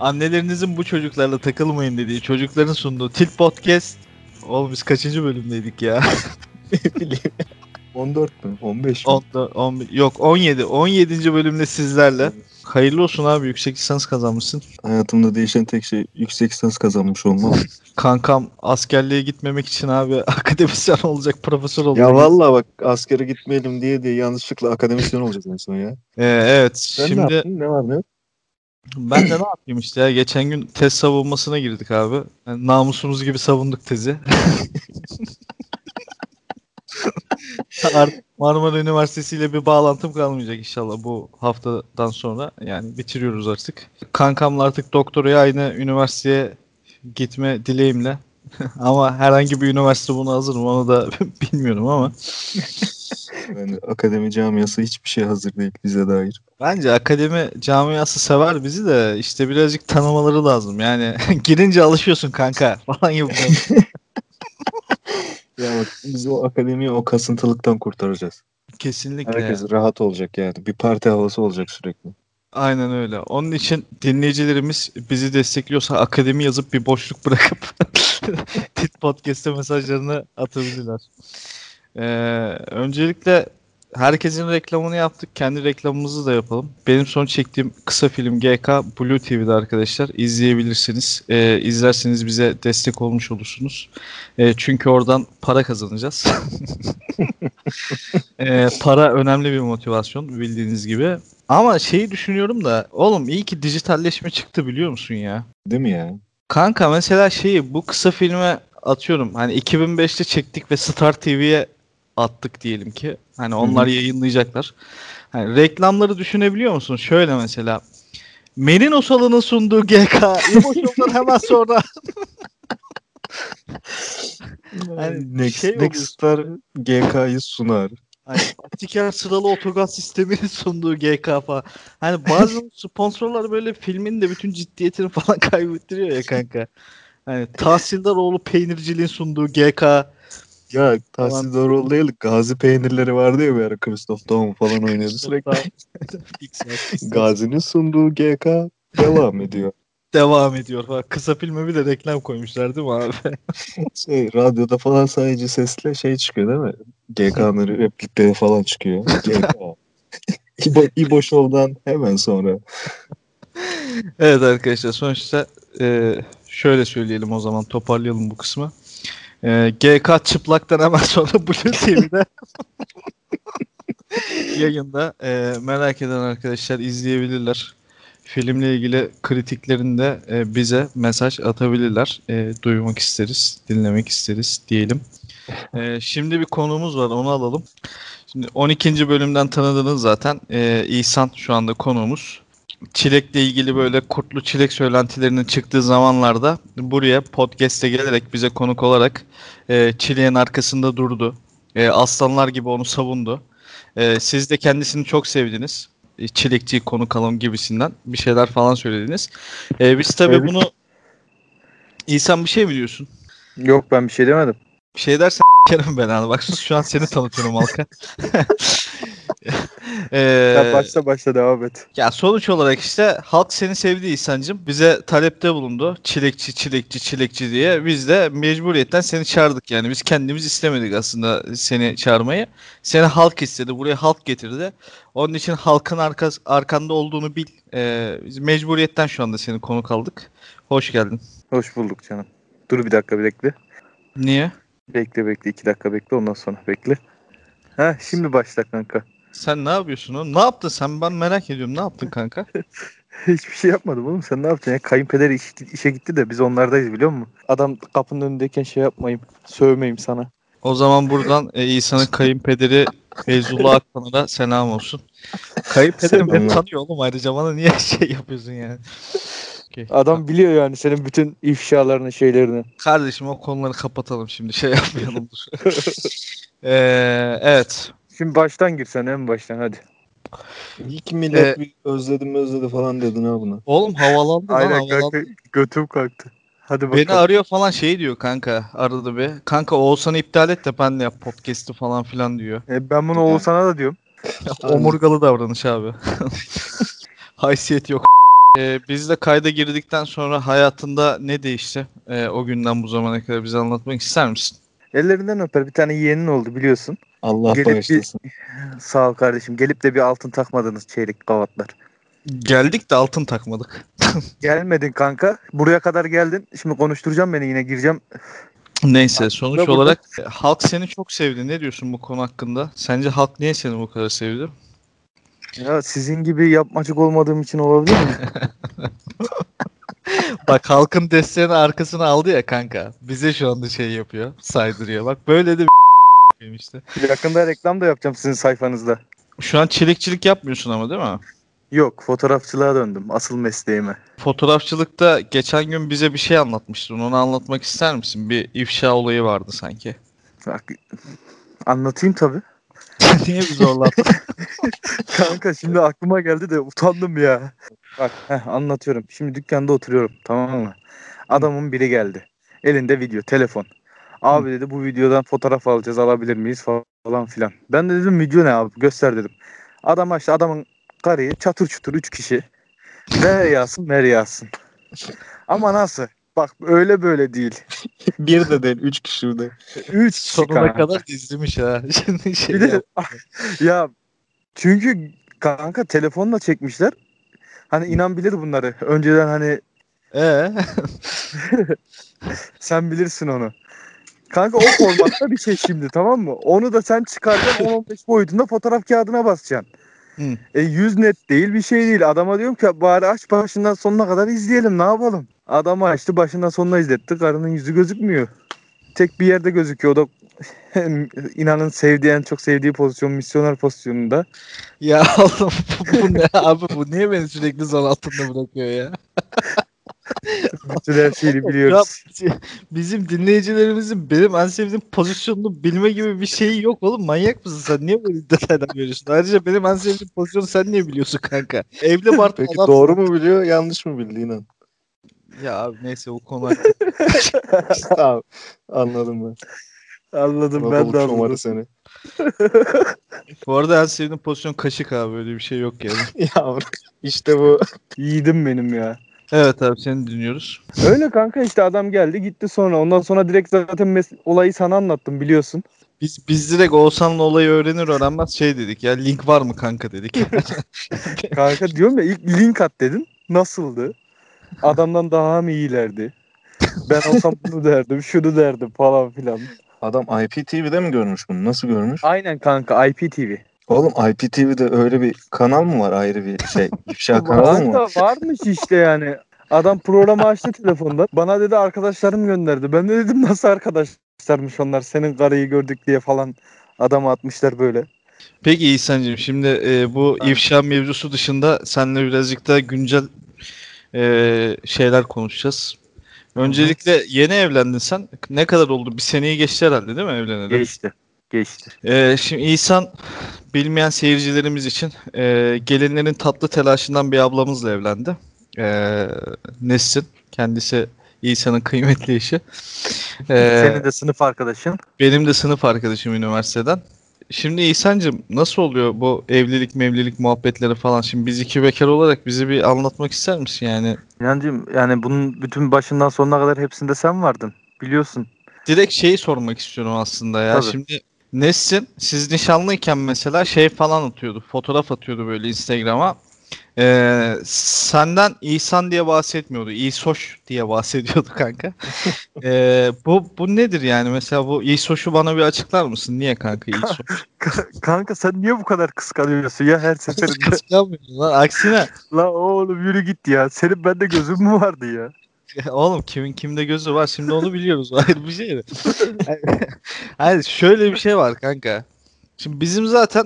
annelerinizin bu çocuklarla takılmayın dediği çocukların sunduğu Tilt Podcast. Oğlum biz kaçıncı bölümdeydik ya? Ne bileyim. 14 mü? 15 mi? 10, 11, yok 17. 17. bölümde sizlerle. Hayırlı olsun abi yüksek lisans kazanmışsın. Hayatımda değişen tek şey yüksek lisans kazanmış olmam. Kankam askerliğe gitmemek için abi akademisyen olacak, profesör olacak. ya vallahi bak askere gitmeyelim diye diye yanlışlıkla akademisyen olacağız en son ya. Ee, evet Sen ne şimdi yaptın? Ne var ne yok? Ben de ne yapayım işte ya geçen gün tez savunmasına girdik abi. Yani namusumuz gibi savunduk tezi. Marmara Üniversitesi ile bir bağlantım kalmayacak inşallah bu haftadan sonra. Yani bitiriyoruz artık. Kankamla artık doktoraya aynı üniversiteye gitme dileğimle. ama herhangi bir üniversite buna hazır mı onu da bilmiyorum ama. Yani akademi camiası hiçbir şey hazır değil bize dair. Bence akademi camiası sever bizi de işte birazcık tanımaları lazım. Yani girince alışıyorsun kanka falan gibi. Ya bak biz o akademiyi o kasıntılıktan kurtaracağız. Kesinlikle. Herkes rahat olacak yani. Bir parti havası olacak sürekli. Aynen öyle. Onun için dinleyicilerimiz bizi destekliyorsa akademi yazıp bir boşluk bırakıp Tit Podcast'e mesajlarını atabilirler. Ee, öncelikle herkesin reklamını yaptık. Kendi reklamımızı da yapalım. Benim son çektiğim kısa film GK Blue TV'de arkadaşlar. izleyebilirsiniz. Ee, izlerseniz bize destek olmuş olursunuz. Ee, çünkü oradan para kazanacağız. Ee, para önemli bir motivasyon bildiğiniz gibi. Ama şeyi düşünüyorum da oğlum iyi ki dijitalleşme çıktı biliyor musun ya? Değil mi ya? Kanka mesela şeyi bu kısa filme atıyorum. Hani 2005'te çektik ve Star TV'ye attık diyelim ki. Hani onlar yayınlayacaklar. Hani reklamları düşünebiliyor musun? Şöyle mesela Merino Salı'nın sunduğu GK İboşov'dan hemen sonra Hani Next, şey Nextstar GK'yı sunar. Hani Atiker sıralı otogaz sisteminin sunduğu GK falan. Hani bazı sponsorlar böyle filmin de bütün ciddiyetini falan kaybettiriyor ya kanka. Hani Tahsildaroğlu peynirciliğin sunduğu GK. Ya Tahsil Daroğlu değil Gazi peynirleri vardı ya bir ara Christoph Daum falan oynuyordu sürekli. Gazi'nin sunduğu GK devam ediyor. Devam ediyor. Bak, kısa filme bir de reklam koymuşlar değil mi abi? Şey, radyoda falan sadece sesle şey çıkıyor değil mi? GK'nın replikleri falan çıkıyor. GK. İbo, İbo Show'dan hemen sonra. Evet arkadaşlar sonuçta e, şöyle söyleyelim o zaman toparlayalım bu kısmı. E, GK çıplaktan hemen sonra Blue TV'de yayında e, merak eden arkadaşlar izleyebilirler. Filmle ilgili kritiklerini de e, bize mesaj atabilirler. E, duymak isteriz, dinlemek isteriz diyelim. E, şimdi bir konuğumuz var onu alalım. Şimdi 12. bölümden tanıdınız zaten. E, İhsan şu anda konuğumuz. Çilekle ilgili böyle kurtlu çilek söylentilerinin çıktığı zamanlarda buraya podcast'e gelerek bize konuk olarak e, çileğin arkasında durdu. E, aslanlar gibi onu savundu. E, siz de kendisini çok sevdiniz. Çilekçi konuk alalım gibisinden bir şeyler falan söylediniz. E, biz tabii Evet. bunu İhsan bir şey mi diyorsun? Yok ben bir şey demedim. Bir şey dersen Kerem ben abi. Bak şu an seni tanıtıyorum halka. Ee, Sen başla başla devam et. ya sonuç olarak işte halk seni sevdi İhsan'cığım. Bize talepte bulundu. Çilekçi, çilekçi, çilekçi diye. Biz de mecburiyetten seni çağırdık yani. Biz kendimiz istemedik aslında seni çağırmayı. Seni halk istedi. Buraya halk getirdi. Onun için halkın arkas, arkanda olduğunu bil. Ee, biz mecburiyetten şu anda seni konuk aldık. Hoş geldin. Hoş bulduk canım. Dur bir dakika bekle. Niye? Bekle bekle iki dakika bekle ondan sonra bekle. Ha şimdi başla kanka. Sen ne yapıyorsun oğlum? Ne yaptın sen? Ben merak ediyorum. Ne yaptın kanka? Hiçbir şey yapmadım oğlum sen ne yapacaksın ya? Kayınpeder iş, işe gitti de biz onlardayız biliyor musun? Adam kapının önündeyken şey yapmayayım. Sövmeyeyim sana. O zaman buradan e, İsa'nın kayınpederi Feyzullah Aktan'a da selam olsun. Kayınpederim beni tanıyor oğlum ayrıca bana niye şey yapıyorsun yani? Adam biliyor yani senin bütün ifşalarını şeylerini. Kardeşim o konuları kapatalım şimdi şey yapmayalım. Ee, evet. Şimdi baştan gir sen en baştan hadi. İlk millet Ee, bir özledim özledi falan dedin ha buna. Oğlum havalandı lan Aynen havalandı. kanka götüm kalktı. Hadi Beni bakalım. arıyor falan şey diyor kanka aradı bir. Kanka Oğuzhan'ı iptal et de ben de yap podcast'i falan filan diyor. E, ben bunu Oğuzhan'a da diyorum. Omurgalı davranış abi. Haysiyet yok. Ee, biz de kayda girdikten sonra hayatında ne değişti? Ee, o günden bu zamana kadar bize anlatmak ister misin? Ellerinden öper. Bir tane yeğenin oldu biliyorsun. Allah Gelip bir- bağışlasın. Sağ ol kardeşim. Gelip de bir altın takmadınız çeyrek kavatlar. Geldik de altın takmadık. Gelmedin kanka. Buraya kadar geldin. Şimdi konuşturacağım beni yine gireceğim. Neyse sonuç burada- olarak e, halk seni çok sevdi. Ne diyorsun bu konu hakkında? Sence halk niye seni bu kadar sevdi? Ya sizin gibi yapmacık olmadığım için olabilir mi? Bak halkın desteğini arkasına aldı ya kanka. Bize şu anda şey yapıyor. Saydırıyor. Bak böyle de bir işte. Yakında reklam da yapacağım sizin sayfanızda. Şu an çelikçilik yapmıyorsun ama değil mi? Yok fotoğrafçılığa döndüm. Asıl mesleğime. Fotoğrafçılıkta geçen gün bize bir şey anlatmıştın. Onu anlatmak ister misin? Bir ifşa olayı vardı sanki. Bak, anlatayım tabii. Niye bizi zorlattın? Kanka şimdi aklıma geldi de utandım ya. Bak heh, anlatıyorum. Şimdi dükkanda oturuyorum tamam mı? Adamın biri geldi. Elinde video, telefon. Abi dedi bu videodan fotoğraf alacağız alabilir miyiz falan filan. Ben de dedim video ne abi göster dedim. Adam açtı adamın karıyı çatır çutur 3 kişi. Ver yağsın ver yağsın. Ama nasıl? Bak öyle böyle değil. bir de değil. Üç kişi de. 3 kişi Sonuna kanka. kadar izlemiş ha. Şimdi şey Bir de ya çünkü kanka telefonla çekmişler. Hani inan bilir bunları. Önceden hani Ee? sen bilirsin onu. Kanka o formatta bir şey şimdi tamam mı? Onu da sen çıkaracaksın 10-15 boyutunda fotoğraf kağıdına basacaksın. Hı. E 100 net değil bir şey değil. Adama diyorum ki bari aç başından sonuna kadar izleyelim ne yapalım. Adamı açtı başından sonuna izletti. Karının yüzü gözükmüyor. Tek bir yerde gözüküyor. O da inanın sevdiği en çok sevdiği pozisyon misyoner pozisyonunda. Ya oğlum bu, bu ne abi bu niye beni sürekli zan altında bırakıyor ya? Bütün her şeyi biliyoruz. Ya, bizim dinleyicilerimizin benim en sevdiğim pozisyonunu bilme gibi bir şeyi yok oğlum. Manyak mısın sen? Niye böyle detaydan veriyorsun? Ayrıca benim en sevdiğim pozisyonu sen niye biliyorsun kanka? Evli Bart Peki adam- doğru mu biliyor yanlış mı bildi inan. Ya abi neyse o konu tamam. Anladım ben. Anladım ben Anadolu de anladım. seni. Bu arada en sevdiğim pozisyon kaşık abi öyle bir şey yok yani. Yavrum. İşte bu. Yiğidim benim ya. Evet abi seni dinliyoruz. Öyle kanka işte adam geldi gitti sonra. Ondan sonra direkt zaten mes- olayı sana anlattım biliyorsun. Biz biz direkt Oğuzhan'la olayı öğrenir öğrenmez şey dedik ya link var mı kanka dedik. Kanka diyorum ya ilk link at dedin. Nasıldı? Adamdan daha mı iyilerdi? Ben olsam bunu derdim, şunu derdim falan filan. Adam IPTV'de mi görmüş bunu? Nasıl görmüş? Aynen kanka IPTV. Oğlum IPTV'de öyle bir kanal mı var ayrı bir şey? İfşa kanalı mı var? Varmış işte yani. Adam programı açtı telefonda. Bana dedi arkadaşlarım gönderdi. Ben de dedim nasıl arkadaşlarmış onlar senin karıyı gördük diye falan adamı atmışlar böyle. Peki İhsan'cığım şimdi e, bu ifşa mevzusu dışında seninle birazcık da güncel e, şeyler konuşacağız. Öncelikle yeni evlendin sen. Ne kadar oldu? Bir seneyi geçti herhalde değil mi evleneli? Geçti. Geçti. E, şimdi İhsan bilmeyen seyircilerimiz için e, gelinlerin tatlı telaşından bir ablamızla evlendi. E, Nesin. Kendisi İhsan'ın kıymetli eşi. E, Senin de sınıf arkadaşın. benim de sınıf arkadaşım üniversiteden. Şimdi İhsan'cığım nasıl oluyor bu evlilik mevlilik muhabbetleri falan? Şimdi biz iki bekar olarak bizi bir anlatmak ister misin yani? İnancım yani bunun bütün başından sonuna kadar hepsinde sen vardın. Biliyorsun. Direkt şeyi sormak istiyorum aslında ya. Tabii. Şimdi Nesin siz nişanlıyken mesela şey falan atıyordu. Fotoğraf atıyordu böyle Instagram'a. Ee, senden İhsan diye bahsetmiyordu. İsoş diye bahsediyordu kanka. Ee, bu bu nedir yani? Mesela bu İsoş'u bana bir açıklar mısın? Niye kanka İsoş? Kanka sen niye bu kadar kıskanıyorsun ya her seferinde? Kıskanmıyorum lan. Aksine La oğlum yürü git ya. Senin bende gözün mü vardı ya? Oğlum kimin kimde gözü var şimdi onu biliyoruz. Ayrı bir şey de. Hayır şöyle bir şey var kanka. Şimdi bizim zaten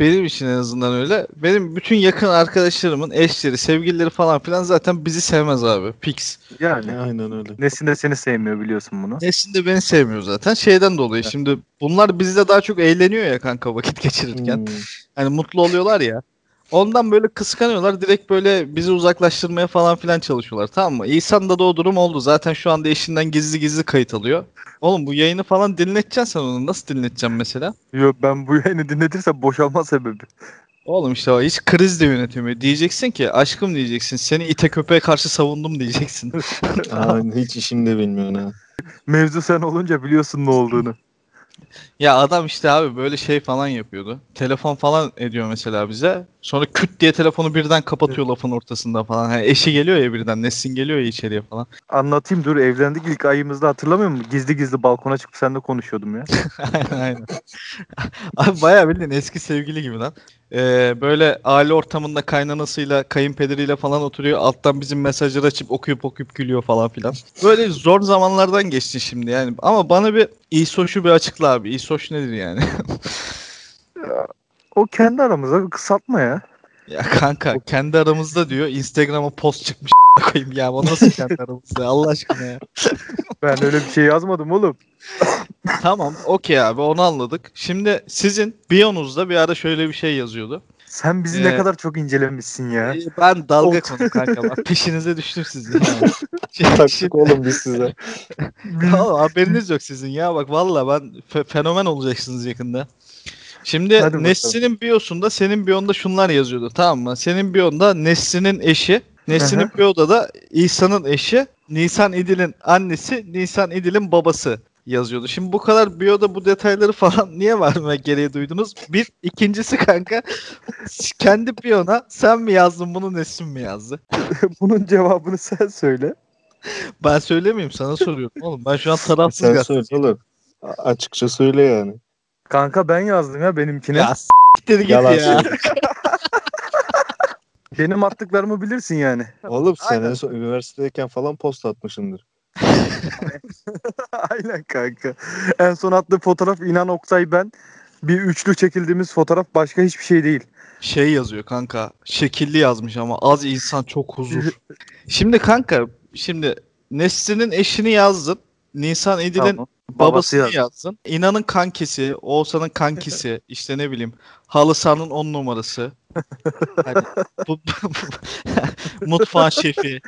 benim için en azından öyle. Benim bütün yakın arkadaşlarımın eşleri, sevgilileri falan filan zaten bizi sevmez abi. Pix. Yani. Aynen öyle. Nesin de seni sevmiyor biliyorsun bunu. Nesin de beni sevmiyor zaten. Şeyden dolayı. Şimdi bunlar bizle daha çok eğleniyor ya kanka vakit geçirirken. Hmm. Hani mutlu oluyorlar ya. Ondan böyle kıskanıyorlar. Direkt böyle bizi uzaklaştırmaya falan filan çalışıyorlar. Tamam mı? İhsan'da da o durum oldu. Zaten şu anda eşinden gizli gizli kayıt alıyor. Oğlum bu yayını falan dinleteceksin sen onu. Nasıl dinleteceksin mesela? Yok ben bu yayını dinletirsem boşalma sebebi. Oğlum işte o hiç kriz de yönetemiyor. Diyeceksin ki aşkım diyeceksin. Seni ite köpeğe karşı savundum diyeceksin. Aa, hiç işini bilmiyorsun ha. Mevzu sen olunca biliyorsun ne olduğunu. Ya adam işte abi böyle şey falan yapıyordu. Telefon falan ediyor mesela bize. Sonra küt diye telefonu birden kapatıyor lafın ortasında falan. Hani eşi geliyor ya birden. Nesin geliyor ya içeriye falan. Anlatayım dur evlendik ilk ayımızda hatırlamıyor musun? Gizli gizli balkona çıkıp seninle konuşuyordum ya. aynen aynen. Abi bayağı bildiğin eski sevgili gibi lan. Ee, böyle aile ortamında kaynanasıyla, kayınpederiyle falan oturuyor. Alttan bizim mesajları açıp okuyup okuyup gülüyor falan filan. Böyle zor zamanlardan geçtin şimdi yani. Ama bana bir İsoş'u bir açıkla abi. İsoş nedir yani? O kendi aramızda bir kısaltma ya. ya kanka kendi aramızda diyor. Instagram'a post çıkmış koyayım ya. O nasıl kendi aramızda Allah aşkına ya. Ben öyle bir şey yazmadım oğlum. Tamam okey abi onu anladık. Şimdi sizin biyonuzda bir ara şöyle bir şey yazıyordu. Sen bizi Ee, ne kadar çok incelemişsin ya. Ee, Ben dalga Of. konu kanka. Ben peşinize düştüm sizin yani. Şimdi- Taktık oğlum biz size. Oğlum, haberiniz yok sizin ya. Bak valla ben fe- fenomen olacaksınız yakında. Şimdi Hadi bakalım. Nesrin'in biyosunda senin biyonda şunlar yazıyordu tamam mı? Senin biyonda Nesrin'in eşi, Nesrin'in Hı biyoda da İhsan'ın eşi, Nisan İdil'in annesi, Nisan İdil'in babası yazıyordu. Şimdi bu kadar biyoda bu detayları falan niye verme gereği duydunuz? Bir, ikincisi kanka kendi biyona sen mi yazdın bunu Nesrin mi yazdı? Bunun cevabını sen söyle. Ben söylemeyeyim sana soruyorum oğlum. Ben şu an tarafsız Sen söyle oğlum. A- Açıkça söyle yani. Kanka ben yazdım ya benimkine. Ya s**tir git Yalan ya. söyle. Benim attıklarımı bilirsin yani. Oğlum sen en son üniversitedeyken falan post atmışsındır. Aynen kanka. En son attığı fotoğraf İnan Oktay ben. Bir üçlü çekildiğimiz fotoğraf başka hiçbir şey değil. Şey yazıyor kanka. Şekilli yazmış ama az insan çok huzur. Şimdi kanka şimdi Nesrin'in eşini yazdın. Nisan İdil'in Tamam. babasını Babası yazdın. İnan'ın kankisi, Oğuzhan'ın kankisi, işte ne bileyim Halısan'ın on numarası. Hani bu, mutfağın şefi,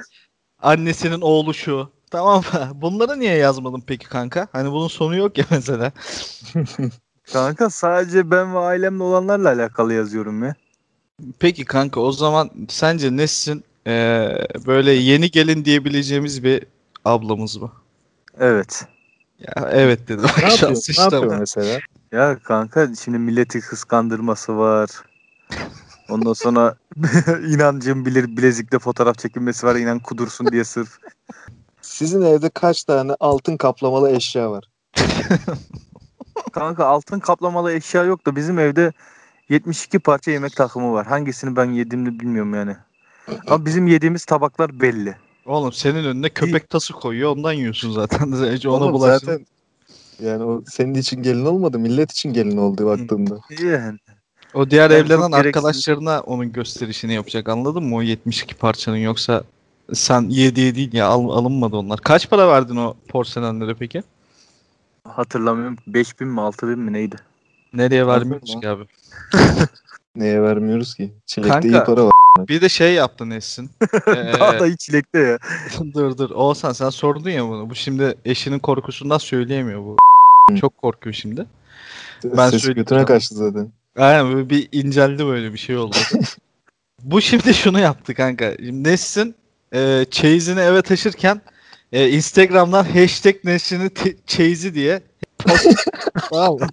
annesinin oğlu şu. Tamam? Bunları niye yazmadın peki kanka? Hani bunun sonu yok ya mesela. Kanka sadece ben ve ailemle olanlarla alakalı yazıyorum ya. Peki kanka o zaman sence Nesrin eee, böyle yeni gelin diyebileceğimiz bir ablamız mı? Evet. Ya evet dedim. Ne yapıyor? Ne sıçtım. yapıyor mesela? Ya kanka şimdi milleti kıskandırması var. Ondan sonra inancım bilir bilezikle fotoğraf çekilmesi var inan kudursun diye sırf. Sizin evde kaç tane altın kaplamalı eşya var? Kanka altın kaplamalı eşya yok da bizim evde 72 parça yemek takımı var. Hangisini ben yediğimi bilmiyorum yani. Ama bizim yediğimiz tabaklar belli. Oğlum senin önüne köpek tası koyuyor ondan yiyorsun zaten. Önce ona Oğlum bulaştın. zaten yani o senin için gelin olmadı, millet için gelin oldu baktığında. Yani. O diğer Yani evlenen çok gereksiz. arkadaşlarına onun gösterişini yapacak anladın mı? O 72 parçanın yoksa sen yediye değil ya al, alınmadı onlar. Kaç para verdin o porselenlere peki? Hatırlamıyorum. 5000 mi 6000 mi neydi? Nereye lan. ki abi? Neye vermiyoruz ki? Çilekte Kanka. iyi para var. Bir de şey yaptın Esin. Daha da hiç çilekte ya. dur dur. Oğuzhan sen sordun ya bunu. Bu şimdi eşinin korkusundan söyleyemiyor bu. Çok korkuyor şimdi. Ben Ses götüne kaçtı zaten. Aynen böyle bir inceldi böyle bir şey oldu. Bu şimdi şunu yaptı kanka. Şimdi Nesrin e, çeyizini eve taşırken e, Instagram'dan hashtag Nesrin'in te- çeyizi diye?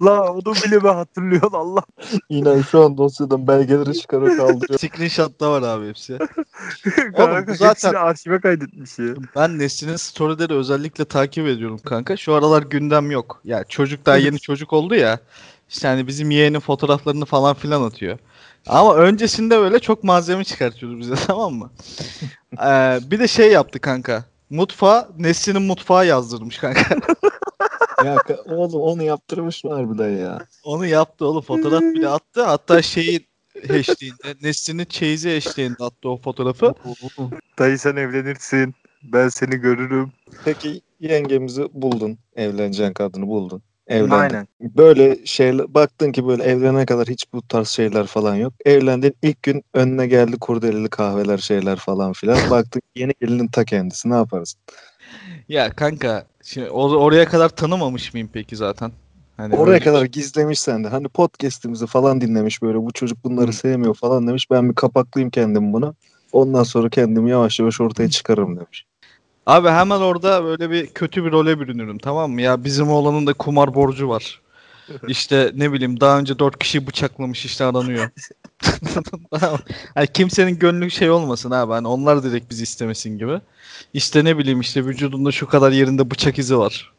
La onu bile ben hatırlıyorum Allah. İnan şu an dosyadan belgeleri çıkarıp kaldırıyor. Screenshot da var abi hepsi. Bu zaten- arşive kaydetmiş ya. Ben Nesrin'in storyleri özellikle takip ediyorum kanka. Şu aralar gündem yok. Ya çocuk daha yeni çocuk oldu ya. İşte hani bizim yeğenin fotoğraflarını falan filan atıyor. Ama öncesinde böyle çok malzeme çıkartıyordu bize tamam mı? Ee, bir de şey yaptı kanka. Mutfağa Nesrin'in mutfağı yazdırmış kanka. ya oğlum onu yaptırmış mı harbiden ya? Onu yaptı oğlum fotoğraf bile attı. Hatta şeyin hashtag'inde Nesrin'in çeyizi hashtag'inde attı o fotoğrafı. Dayı sen evlenirsin. Ben seni görürüm. Peki yengemizi buldun. Evleneceğin kadını buldun. Evlendin. Aynen. Böyle şeyler baktın ki böyle evlenene kadar hiç bu tarz şeyler falan yok. Evlendin ilk gün önüne geldi kurdeleli kahveler şeyler falan filan. Baktın yeni gelinin ta kendisi ne yaparsın? Ya kanka şimdi or- oraya kadar tanımamış mıyım peki zaten? Hani Oraya öyle- kadar gizlemiş sen de. Hani podcast'imizi falan dinlemiş böyle. Bu çocuk bunları Hı. sevmiyor falan demiş. Ben bir kapaklayayım kendimi buna. Ondan sonra kendimi yavaş yavaş ortaya çıkarırım demiş. Abi hemen orada böyle bir kötü bir role bürünürüm tamam mı? Ya bizim oğlanın da kumar borcu var. İşte ne bileyim daha önce dört kişi bıçaklamış işte aranıyor. Hani kimsenin gönlü şey olmasın abi. Hani onlar direkt bizi istemesin gibi. İşte ne bileyim işte vücudunda şu kadar yerinde bıçak izi var.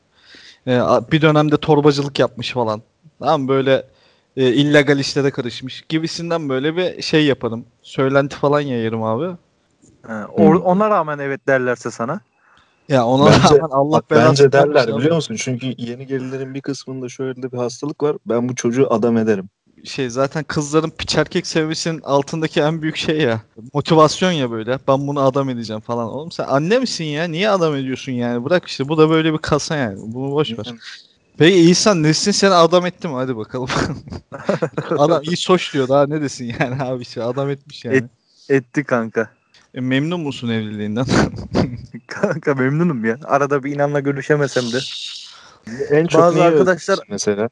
Ee, bir dönemde torbacılık yapmış falan. Tamam böyle e, illegal işlere karışmış gibisinden böyle bir şey yaparım. Söylenti falan yayarım abi. Ha, or- ona rağmen evet derlerse sana. Ya ona Bence- rağmen Allah Bak, belasını bence derler biliyor musun? Çünkü yeni gelinlerin bir kısmında şöyle de bir hastalık var. Ben bu çocuğu adam ederim. şey zaten kızların piç erkek sevgisinin altındaki en büyük şey ya. Motivasyon ya böyle. Ben bunu adam edeceğim falan. Oğlum sen anne misin ya? Niye adam ediyorsun yani? Bırak işte bu da böyle bir kasa yani. Bunu boş ver. Peki İhsan Nesin seni adam etti mi? Hadi bakalım. adam iyi soş diyor daha ne desin yani abi işte adam etmiş yani. Et- Etti kanka. E, memnun musun evliliğinden? Kanka memnunum ya. Arada bir inanla görüşemesem de. En çok Bazı neyi arkadaşlar- mesela?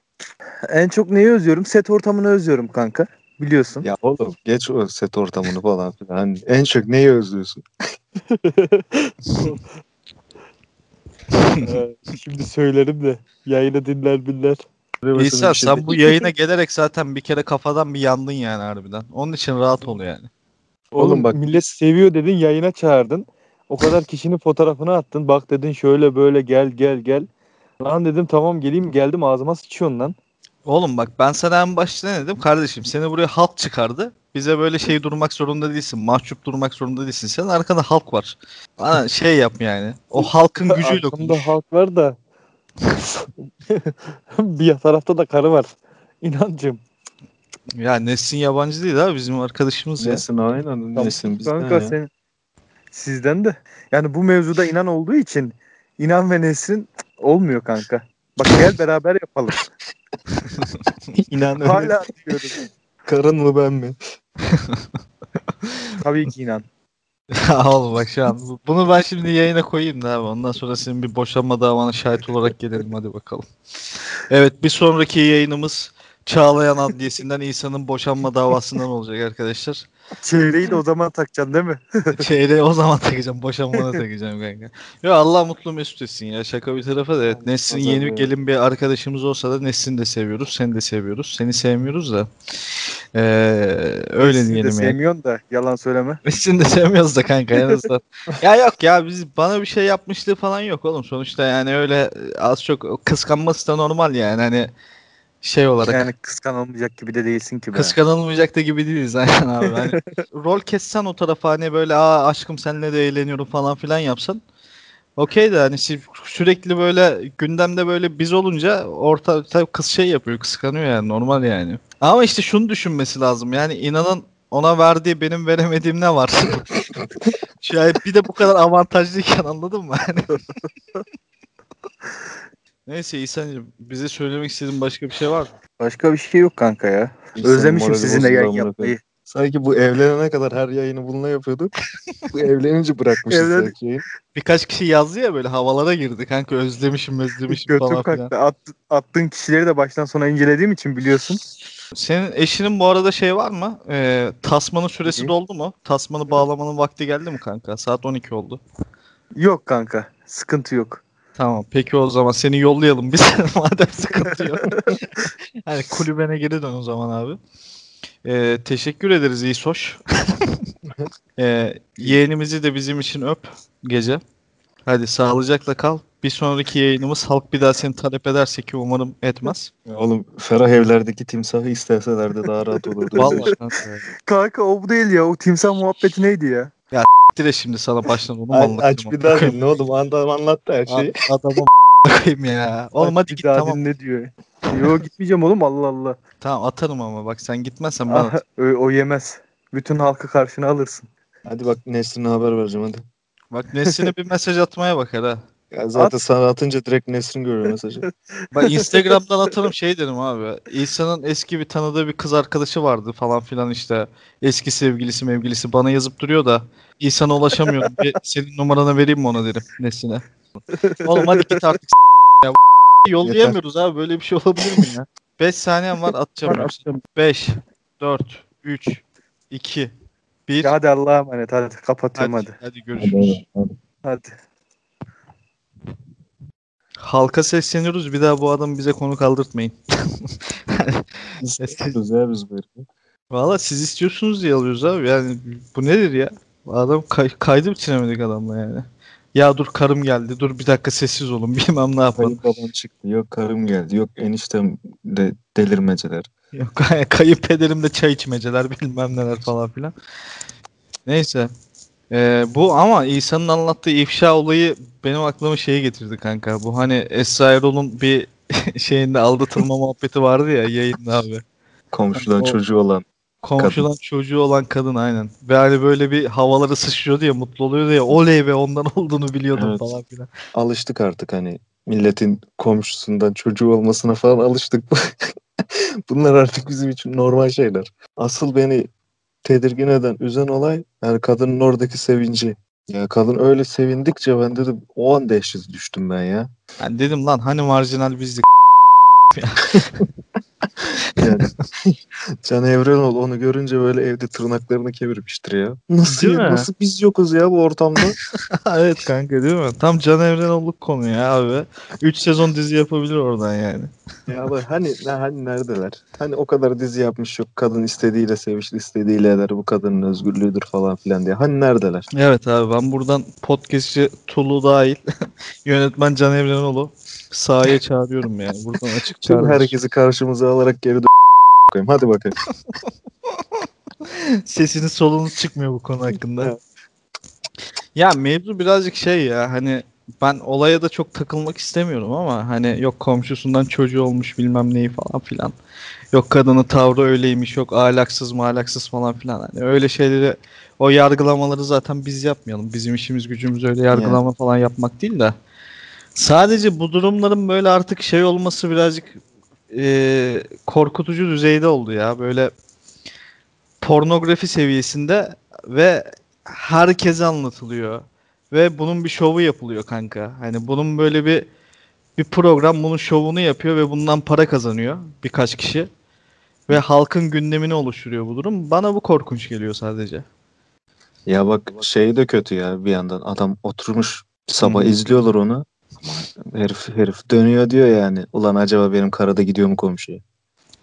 En çok neyi özlüyorum? Set ortamını özlüyorum kanka. Biliyorsun. Ya oğlum geç o set ortamını falan filan. Hani en çok neyi özlüyorsun? Ee, Şimdi söylerim de yayını dinler binler. Bir şey sen bu yayına gelerek zaten bir kere kafadan bir yandın yani harbiden. Onun için rahat ol yani. Oğlum, Oğlum bak- millet seviyor dedin yayına çağırdın. O kadar kişinin fotoğrafını attın. Bak dedin şöyle böyle gel gel gel. Lan dedim tamam geleyim geldim ağzıma sıçıyorsun lan. Oğlum bak ben sana en başta ne dedim kardeşim seni buraya halk çıkardı. Bize böyle şey durmak zorunda değilsin. Mahcup durmak zorunda değilsin. Senin arkada halk var. Bana şey yap yani. O halkın gücüyle Arkamda konuş. halk var da. bir tarafta da karı var. İnancım. Ya Nesin yabancı değil abi bizim arkadaşımız ya. Nesin aynen Nesin bizden Kanka ya. sen sizden de. Yani bu mevzuda inan olduğu için inan ve Nesrin olmuyor kanka. Bak gel beraber yapalım. İnan öyle. Hala diyorum. Karın mı ben mi? Tabii ki inan. Oğlum bak şu an. bu- Bunu ben şimdi yayına koyayım da abi. Ondan sonra senin bir boşanma davana şahit olarak gelelim hadi bakalım. Evet bir sonraki yayınımız Çağlayan Adliyesi'nden İsa'nın boşanma davasından olacak arkadaşlar. Çeyreği de o zaman takacaksın değil mi? Çeyreği o zaman takacağım. Boşanmana takacağım kanka. Yo Allah mutlu mesut etsin ya. Şaka bir tarafa da evet. Tabii. yeni bir gelin bir arkadaşımız olsa da Nesrin'i de seviyoruz. Seni de seviyoruz. Seni sevmiyoruz da. Ee, öyle de diyelim ya. sevmiyorsun da yalan söyleme. Nesrin'i de sevmiyoruz da kanka en azından. ya yok ya biz bana bir şey yapmışlığı falan yok oğlum. Sonuçta yani öyle az çok kıskanması da normal yani. Hani şey olarak. Yani kıskanılmayacak gibi de değilsin ki be. Kıskanılmayacak da gibi değiliz aynen abi. Hani rol kessen o tarafa hani böyle aa aşkım seninle de eğleniyorum falan filan yapsan. Okey de hani sü- sürekli böyle gündemde böyle biz olunca orta tabii kız şey yapıyor kıskanıyor yani normal yani. Ama işte şunu düşünmesi lazım yani inanın ona verdiği benim veremediğim ne var? An bir de bu kadar avantajlıyken anladın mı? Hani Neyse İhsan'cığım bize söylemek istediğin başka bir şey var mı? Başka bir şey yok kanka ya. İnsanın Özlemişim sizinle yayın yapmayı. Sanki bu evlenene kadar her yayını bununla yapıyorduk. bu evlenince bırakmışız Evlen- yayın. Birkaç kişi yazdı ya böyle havalara girdi kanka özlemişim özlemişim falan Götüm filan. kalktı. At, attığın kişileri de baştan sona incelediğim için biliyorsun. Senin eşinin bu arada şey var mı? Ee, tasmanın süresi Ne? doldu mu? Tasmanı bağlamanın vakti geldi mi kanka? Saat 12 oldu. Yok kanka. Sıkıntı yok. Tamam peki o zaman seni yollayalım biz madem sıkıntı yok. hani kulübene geri dön o zaman abi. Ee, teşekkür ederiz İsoş. ee, yeğenimizi de bizim için öp gece. Hadi sağlıcakla kal. Bir sonraki yayınımız halk bir daha seni talep ederse ki umarım etmez. Ya Oğlum ferah evlerdeki timsahı isteseler de daha rahat olurdu. Vallahi kanka. Kanka o bu değil ya. O timsah muhabbeti neydi ya? Dire şimdi sana baştan onu mu Aç, bir daha dinle oğlum. Adam anlattı her şeyi. Adamı koyayım ya. Oğlum Bak, hadi git daha tamam. dinle diyor. Yo gitmeyeceğim oğlum Allah Allah. Tamam atarım ama bak sen gitmezsen ben Ah, atarım. o, o yemez. Bütün halkı karşına alırsın. Hadi bak Nesrin'e haber vereceğim hadi. Bak Nesrin'e bir mesaj atmaya bakar ha. Ya zaten sana atınca direkt Nesrin görüyor mesajı. Bak Instagram'dan atarım şey derim abi. İsa'nın eski bir tanıdığı bir kız arkadaşı vardı falan filan işte. Eski sevgilisi mevgilisi bana yazıp duruyor da İsa'na ulaşamıyorum. Bir senin numaranı vereyim mi ona derim Nesrin'e. Oğlum hadi git artık s- ya yollayamıyoruz abi. Böyle bir şey olabilir mi ya? 5 saniyem var atacağım. yoksa. 5, 4, 3, 2, 1. Ya hadi Allah'a emanet hadi kapatıyorum Hadi, hadi. hadi görüşürüz. Hadi. Halka sesleniyoruz. Bir daha bu adamı bize konu kaldırtmayın. İstiyoruz ya biz böyle. Valla siz istiyorsunuz diye alıyoruz abi. Yani bu nedir ya? Adam kay- kaydı bitiremedik adamla yani. Ya dur karım geldi. Dur bir dakika sessiz olun. Bilmem ne yapalım. Kayınbabam çıktı. Yok karım geldi. Yok eniştem de delirmeceler. Yok kayınpederimde çay içmeceler bilmem neler falan filan. Neyse. Ee, bu ama İsa'nın anlattığı ifşa olayı benim aklıma şeyi getirdi kanka. Bu hani Esra Erol'un bir şeyinde aldatılma muhabbeti vardı ya yayında abi. Komşudan O- çocuğu olan. Komşudan çocuğu olan kadın aynen. Ve hani böyle bir havaları sıçrıyordu ya mutlu oluyordu ya oley be ondan olduğunu biliyordum Evet. falan filan. Alıştık artık hani milletin komşusundan çocuğu olmasına falan alıştık. Bunlar artık bizim için normal şeyler. Asıl beni tedirgin eden, üzen olay yani kadının oradaki sevinci. Ya kadın öyle sevindikçe ben dedim o an dehşet düştüm ben ya. Yani dedim lan hani marjinal bizdik. Yani Can Evrenol onu görünce böyle evde tırnaklarını kemirmiştir ya. Nasıl Değil ya? mi? Nasıl biz yokuz ya bu ortamda? evet kanka değil mi? Tam Can Evrenol'luk konu ya abi. 3 sezon dizi yapabilir oradan yani. ya bak hani hani neredeler? Hani o kadar dizi yapmış yok. Kadın istediğiyle sevişti, istediğiyle eder. Bu kadının özgürlüğüdür falan filan diye. Hani neredeler? Evet abi ben buradan podcastçi Tulu dahil yönetmen Can Evrenol'u sahaya çağırıyorum yani. Buradan açık çağırıyorum. herkesi karşımıza alarak geri dön koyayım. Hadi bakayım. Sesiniz solunuz çıkmıyor bu konu hakkında. Ya mevzu birazcık şey ya hani ben olaya da çok takılmak istemiyorum ama hani yok komşusundan çocuğu olmuş bilmem neyi falan filan. Yok kadının tavrı öyleymiş yok ahlaksız mahlaksız falan filan. Hani öyle şeyleri o yargılamaları zaten biz yapmayalım. Bizim işimiz gücümüz öyle yargılama falan yapmak değil de. Sadece bu durumların böyle artık şey olması birazcık eee, korkutucu düzeyde oldu ya. Böyle pornografi seviyesinde ve herkese anlatılıyor. Ve bunun bir şovu yapılıyor kanka. Hani bunun böyle bir bir program bunun şovunu yapıyor ve bundan para kazanıyor birkaç kişi. Ve halkın gündemini oluşturuyor bu durum. Bana bu korkunç geliyor sadece. Ya bak şey de kötü ya bir yandan. Adam oturmuş sabah Hı. izliyorlar onu. Herif herif dönüyor diyor yani. Ulan acaba benim karada gidiyor mu komşuya?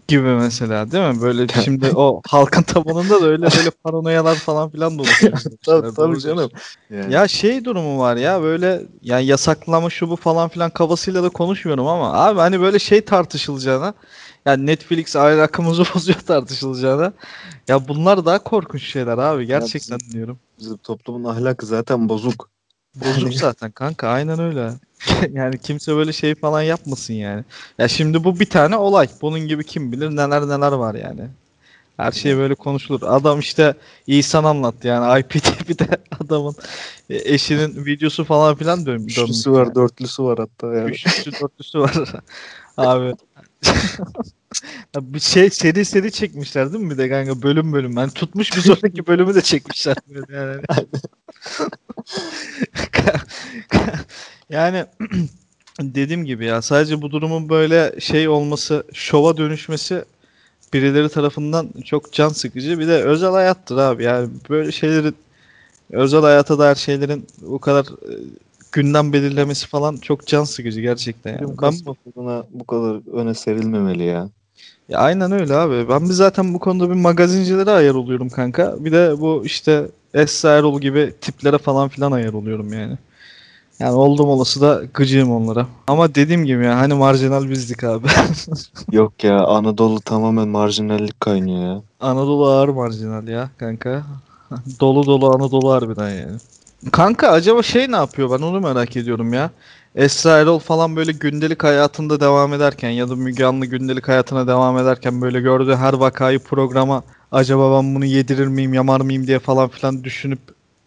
Gibi mesela değil mi? Böyle şimdi o halkın tabanında da öyle böyle paranoyalar falan filan da oluşuyor. Tabii, tabii canım. Yani. Ya şey durumu var ya böyle yani yasaklama şu bu falan filan kafasıyla da konuşmuyorum ama abi hani böyle şey tartışılacağına yani Netflix ahlakımızı bozuyor tartışılacağına ya bunlar daha korkunç şeyler abi gerçekten diyorum. Bizim toplumun ahlakı zaten bozuk. Bozuk zaten kanka aynen öyle. yani kimse böyle şey falan yapmasın yani. Ya şimdi bu bir tane olay. Bunun gibi kim bilir neler neler var yani. Her şey böyle konuşulur. Adam işte İhsan anlattı yani IPTV'de adamın e, eşinin videosu falan filan dön dönmüş. Üçlüsü var, dörtlüsü var hatta yani. Üçlüsü dörtlüsü var. Abi. Bir şey seri seri çekmişler değil mi bir de kanka bölüm bölüm. Yani tutmuş bir sonraki bölümü de çekmişler. Yani. Yani dediğim gibi ya sadece bu durumun böyle şey olması, şova dönüşmesi birileri tarafından çok can sıkıcı. Bir de özel hayattır abi. Yani böyle şeylerin özel hayata dair şeylerin bu kadar e, gündem belirlemesi falan çok can sıkıcı gerçekten yani. Ben buna bu kadar öne serilmemeli ya. ya aynen öyle abi. Ben bir zaten bu konuda bir magazincilere ayar oluyorum kanka. Bir de bu işte Esra Erol gibi tiplere falan filan ayar oluyorum yani. Yani oldum olası da gıcığım onlara. Ama dediğim gibi ya hani marjinal bizdik abi. Yok ya Anadolu tamamen marjinallik kaynıyor ya. Anadolu ağır marjinal ya kanka. dolu dolu Anadolu harbiden yani. Kanka acaba şey ne yapıyor ben onu merak ediyorum ya. Esra Erol falan böyle gündelik hayatında devam ederken ya da Müge Anlı gündelik hayatına devam ederken böyle gördüğü her vakayı programa acaba ben bunu yedirir miyim yamar mıyım diye falan filan düşünüp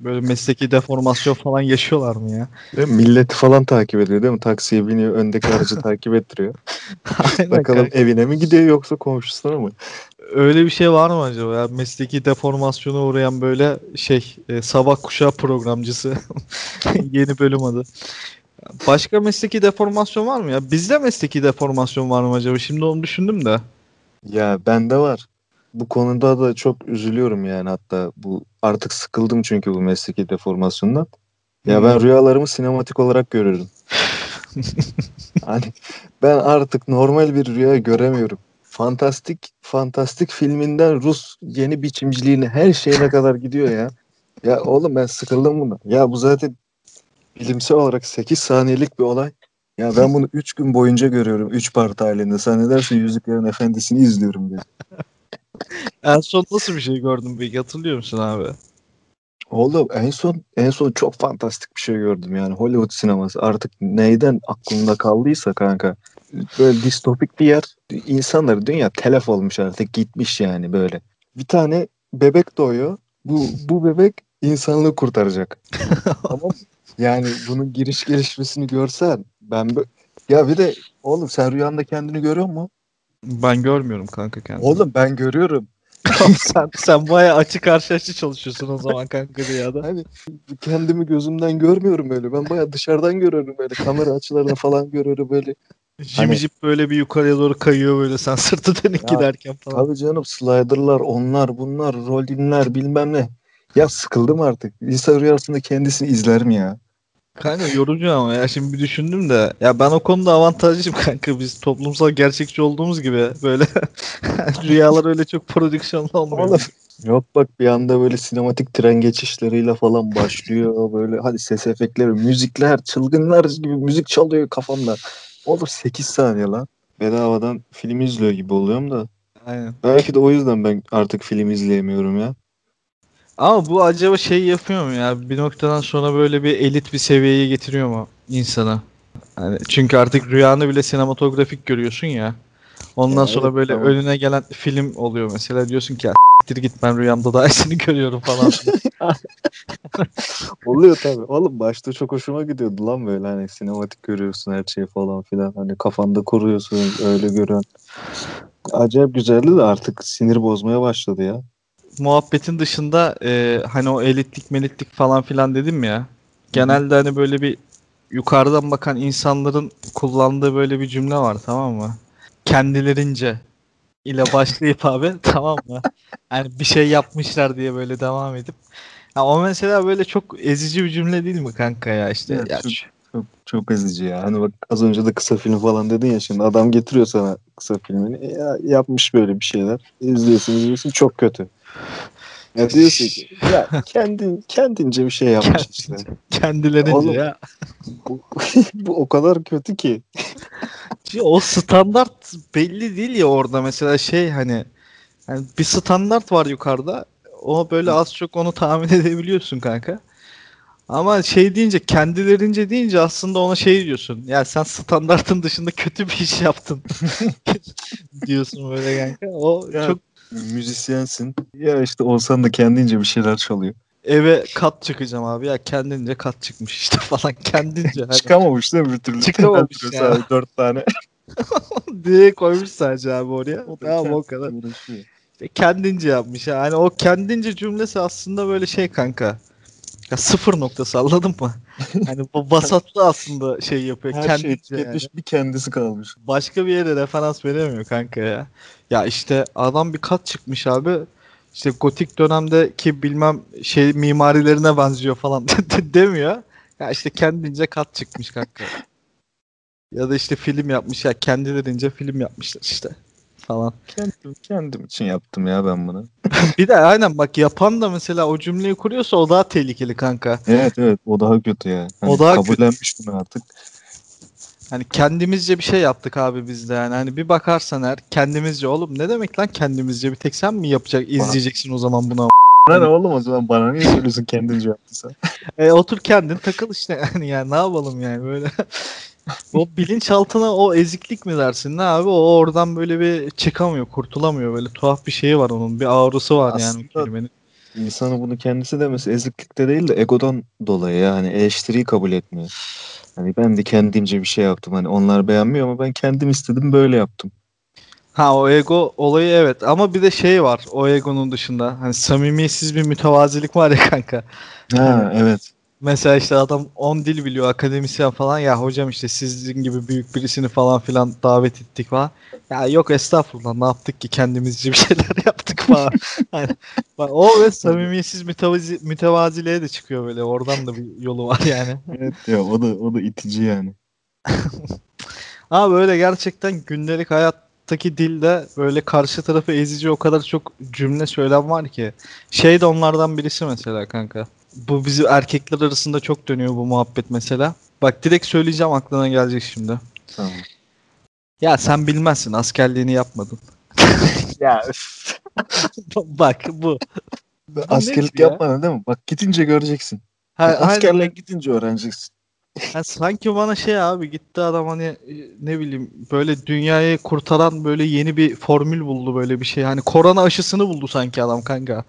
böyle mesleki deformasyon falan yaşıyorlar mı ya? Değil mi? Milleti falan takip ediyor değil mi? Taksiye biniyor, öndeki aracı takip ettiriyor. Aynen Bakalım kanka. evine mi gidiyor yoksa komşusuna mı? Öyle bir şey var mı acaba ya? Mesleki deformasyona uğrayan böyle şey e, sabah kuşağı programcısı. Yeni bölüm adı. Başka mesleki deformasyon var mı ya? Bizde mesleki deformasyon var mı acaba? Şimdi onu düşündüm de. Ya bende var. Bu konuda da çok üzülüyorum yani hatta bu artık sıkıldım çünkü bu mesleki deformasyondan. Ya ben rüyalarımı sinematik olarak görüyorum. Hani ben artık normal bir rüya göremiyorum. Fantastik fantastik filminden Rus yeni biçimciliğine her şeyine kadar gidiyor ya. Ya oğlum ben sıkıldım bundan. Ya bu zaten bilimsel olarak 8 saniyelik bir olay. Ya ben bunu 3 gün boyunca görüyorum. 3 part halinde. Sen ne dersin Yüzüklerin Efendisi'ni izliyorum diye. En son nasıl bir şey gördün peki? Hatırlıyor musun abi? Oğlum en son en son çok fantastik bir şey gördüm yani. Hollywood sineması. Artık neyden aklımda kaldıysa kanka. Böyle distopik bir yer. İnsanlar dünya telef olmuş artık. Gitmiş yani böyle. Bir tane bebek doğuyor. Bu bu bebek insanlığı kurtaracak. Tamam yani bunun giriş gelişmesini görsen ben bö- ya bir de oğlum sen rüyanda kendini görüyor musun? Ben görmüyorum kanka kendimi. Oğlum ben görüyorum. sen, sen bayağı açı karşı açı çalışıyorsun o zaman kanka rüyada. Hani kendimi gözümden görmüyorum öyle. Ben bayağı dışarıdan görüyorum böyle. Kamera açılarını falan görüyorum böyle. Jimmy Hani- böyle bir yukarıya doğru kayıyor böyle sen sırtı dönük Ya, giderken falan. Tabii canım slider'lar onlar bunlar rolling'ler bilmem ne. Ya sıkıldım artık. İnsan rüyasında kendisini izler mi ya? Kanka yorucu ama ya şimdi bir düşündüm de ya ben o konuda avantajlıyım kanka biz toplumsal gerçekçi olduğumuz gibi böyle rüyalar öyle çok prodüksiyonlu olmuyor. Oğlum. Yok bak bir anda böyle sinematik tren geçişleriyle falan başlıyor. Böyle hadi ses efektleri, müzikler, çılgınlar gibi müzik çalıyor kafamda. Oğlum 8 saniye lan. Bedavadan film izliyor gibi oluyorum da. Aynen. Belki de o yüzden ben artık film izleyemiyorum ya. Ama bu acaba şey yapıyor mu ya bir noktadan sonra böyle bir elit bir seviyeye getiriyor mu insana? Hani çünkü artık rüyanı bile sinematografik görüyorsun ya. Ondan Ya sonra evet, böyle tamam. önüne gelen film oluyor mesela diyorsun ki ya s**tir git ben rüyamda daha iyisini görüyorum falan. Oluyor tabii. Oğlum başta çok hoşuma gidiyordu lan böyle hani sinematik görüyorsun her şeyi falan filan. Hani kafanda kuruyorsun öyle görüyorsun. Acayip güzeldi de artık sinir bozmaya başladı ya. Muhabbetin dışında e, hani o elitlik melitlik falan filan dedim ya. Genelde hani böyle bir yukarıdan bakan insanların kullandığı böyle bir cümle var tamam mı? Kendilerince ile başlayıp abi tamam mı? Yani bir şey yapmışlar diye böyle devam edip. Ya o mesela böyle çok ezici bir cümle değil mi kanka ya işte Evet, ya çok- Çok, çok ezici ya. Hani bak az önce de kısa film falan dedin ya şimdi adam getiriyor sana kısa filmini. E ya, yapmış böyle bir şeyler. İzliyorsun izliyorsun çok kötü. Ya diyorsun ki ya kendin, kendince bir şey yapmış işte. kendilerince Oğlum. ya. Bu, bu o kadar kötü ki. O standart belli değil ya orada mesela şey hani yani bir standart var yukarıda. O böyle az çok onu tahmin edebiliyorsun kanka. Ama şey deyince kendilerince deyince aslında ona şey diyorsun. Ya sen standartın dışında kötü bir iş yaptın. diyorsun böyle kanka. O Ya, çok Müzisyensin. Ya işte olsan da kendince bir şeyler çalıyor. eve kat çıkacağım abi ya kendince kat çıkmış işte falan kendince. Hani Çıkamamış değil mi bir türlü? Çıkamamış ya. sadece Dört tane. diye koymuş sadece abi oraya. Tamam o kadar. Uğraşıyor. İşte kendince yapmış. Yani o kendince cümlesi aslında böyle şey kanka. Ya sıfır noktası anladın mı? Hani bu vasatlı aslında şey yapıyor. Her şey kendince yani. bir kendisi kalmış. Başka bir yere referans veremiyor kanka ya. Ya işte adam bir kat çıkmış abi. İşte gotik dönemdeki bilmem şey mimarilerine benziyor falan demiyor. Ya işte kendince kat çıkmış kanka. Ya da işte film yapmış ya kendilerince film yapmışlar işte falan. Kendim, kendim için yaptım ya ben bunu. Bir de aynen bak yapan da mesela o cümleyi kuruyorsa o daha tehlikeli kanka. Evet evet o daha kötü ya. Hani O daha kötü. kabullenmiş bunu artık. Hani kendimizce bir şey yaptık abi biz de yani. Hani bir bakarsan eğer kendimizce oğlum ne demek lan kendimizce bir tek sen mi yapacak izleyeceksin o zaman buna. Bana ne oğlum o zaman bana niye söylüyorsun kendince yaptıysa? E, otur kendin takıl işte yani, yani ne yapalım yani böyle. o bilinçaltına o eziklik mi dersin ne abi o oradan böyle bir çıkamıyor kurtulamıyor böyle tuhaf bir şeyi var onun bir ağrısı var yani Aslında- kelimenin. İnsanı bunu kendisi demesi eziklikte değil de egodan dolayı yani eleştiriyi kabul etmiyor. Hani ben de kendimce bir şey yaptım. Hani onlar beğenmiyor ama ben kendim istedim böyle yaptım. Ha o ego olayı evet ama bir de şey var o egonun dışında hani samimiyetsiz bir mütevazilik var ya kanka. Ha evet. Mesela işte adam 10 dil biliyor akademisyen falan ya hocam işte sizin gibi büyük birisini falan filan davet ettik falan. Ya yok estağfurullah ne yaptık ki kendimizce bir şeyler yaptık falan. hani, bak, o ve samimiyetsiz mütevazi, mütevaziliğe de çıkıyor böyle oradan da bir yolu var yani. Evet ya o da o da itici yani. Ama böyle gerçekten gündelik hayattaki dilde böyle karşı tarafı ezici o kadar çok cümle söylem var ki. Şey de onlardan birisi mesela kanka. Bu bizi erkekler arasında çok dönüyor bu muhabbet mesela. Bak direkt söyleyeceğim aklına gelecek şimdi. Tamam. Ya sen bilmezsin askerliğini yapmadın. Ya Bak bu. askerlik ya? yapmadın değil mi? Bak gidince göreceksin. Ha, aynen. Askerliğe gidince öğreneceksin. Ha, sanki bana şey abi gitti adam hani e, ne bileyim böyle dünyayı kurtaran böyle yeni bir formül buldu böyle bir şey. Hani korona aşısını buldu sanki adam kanka.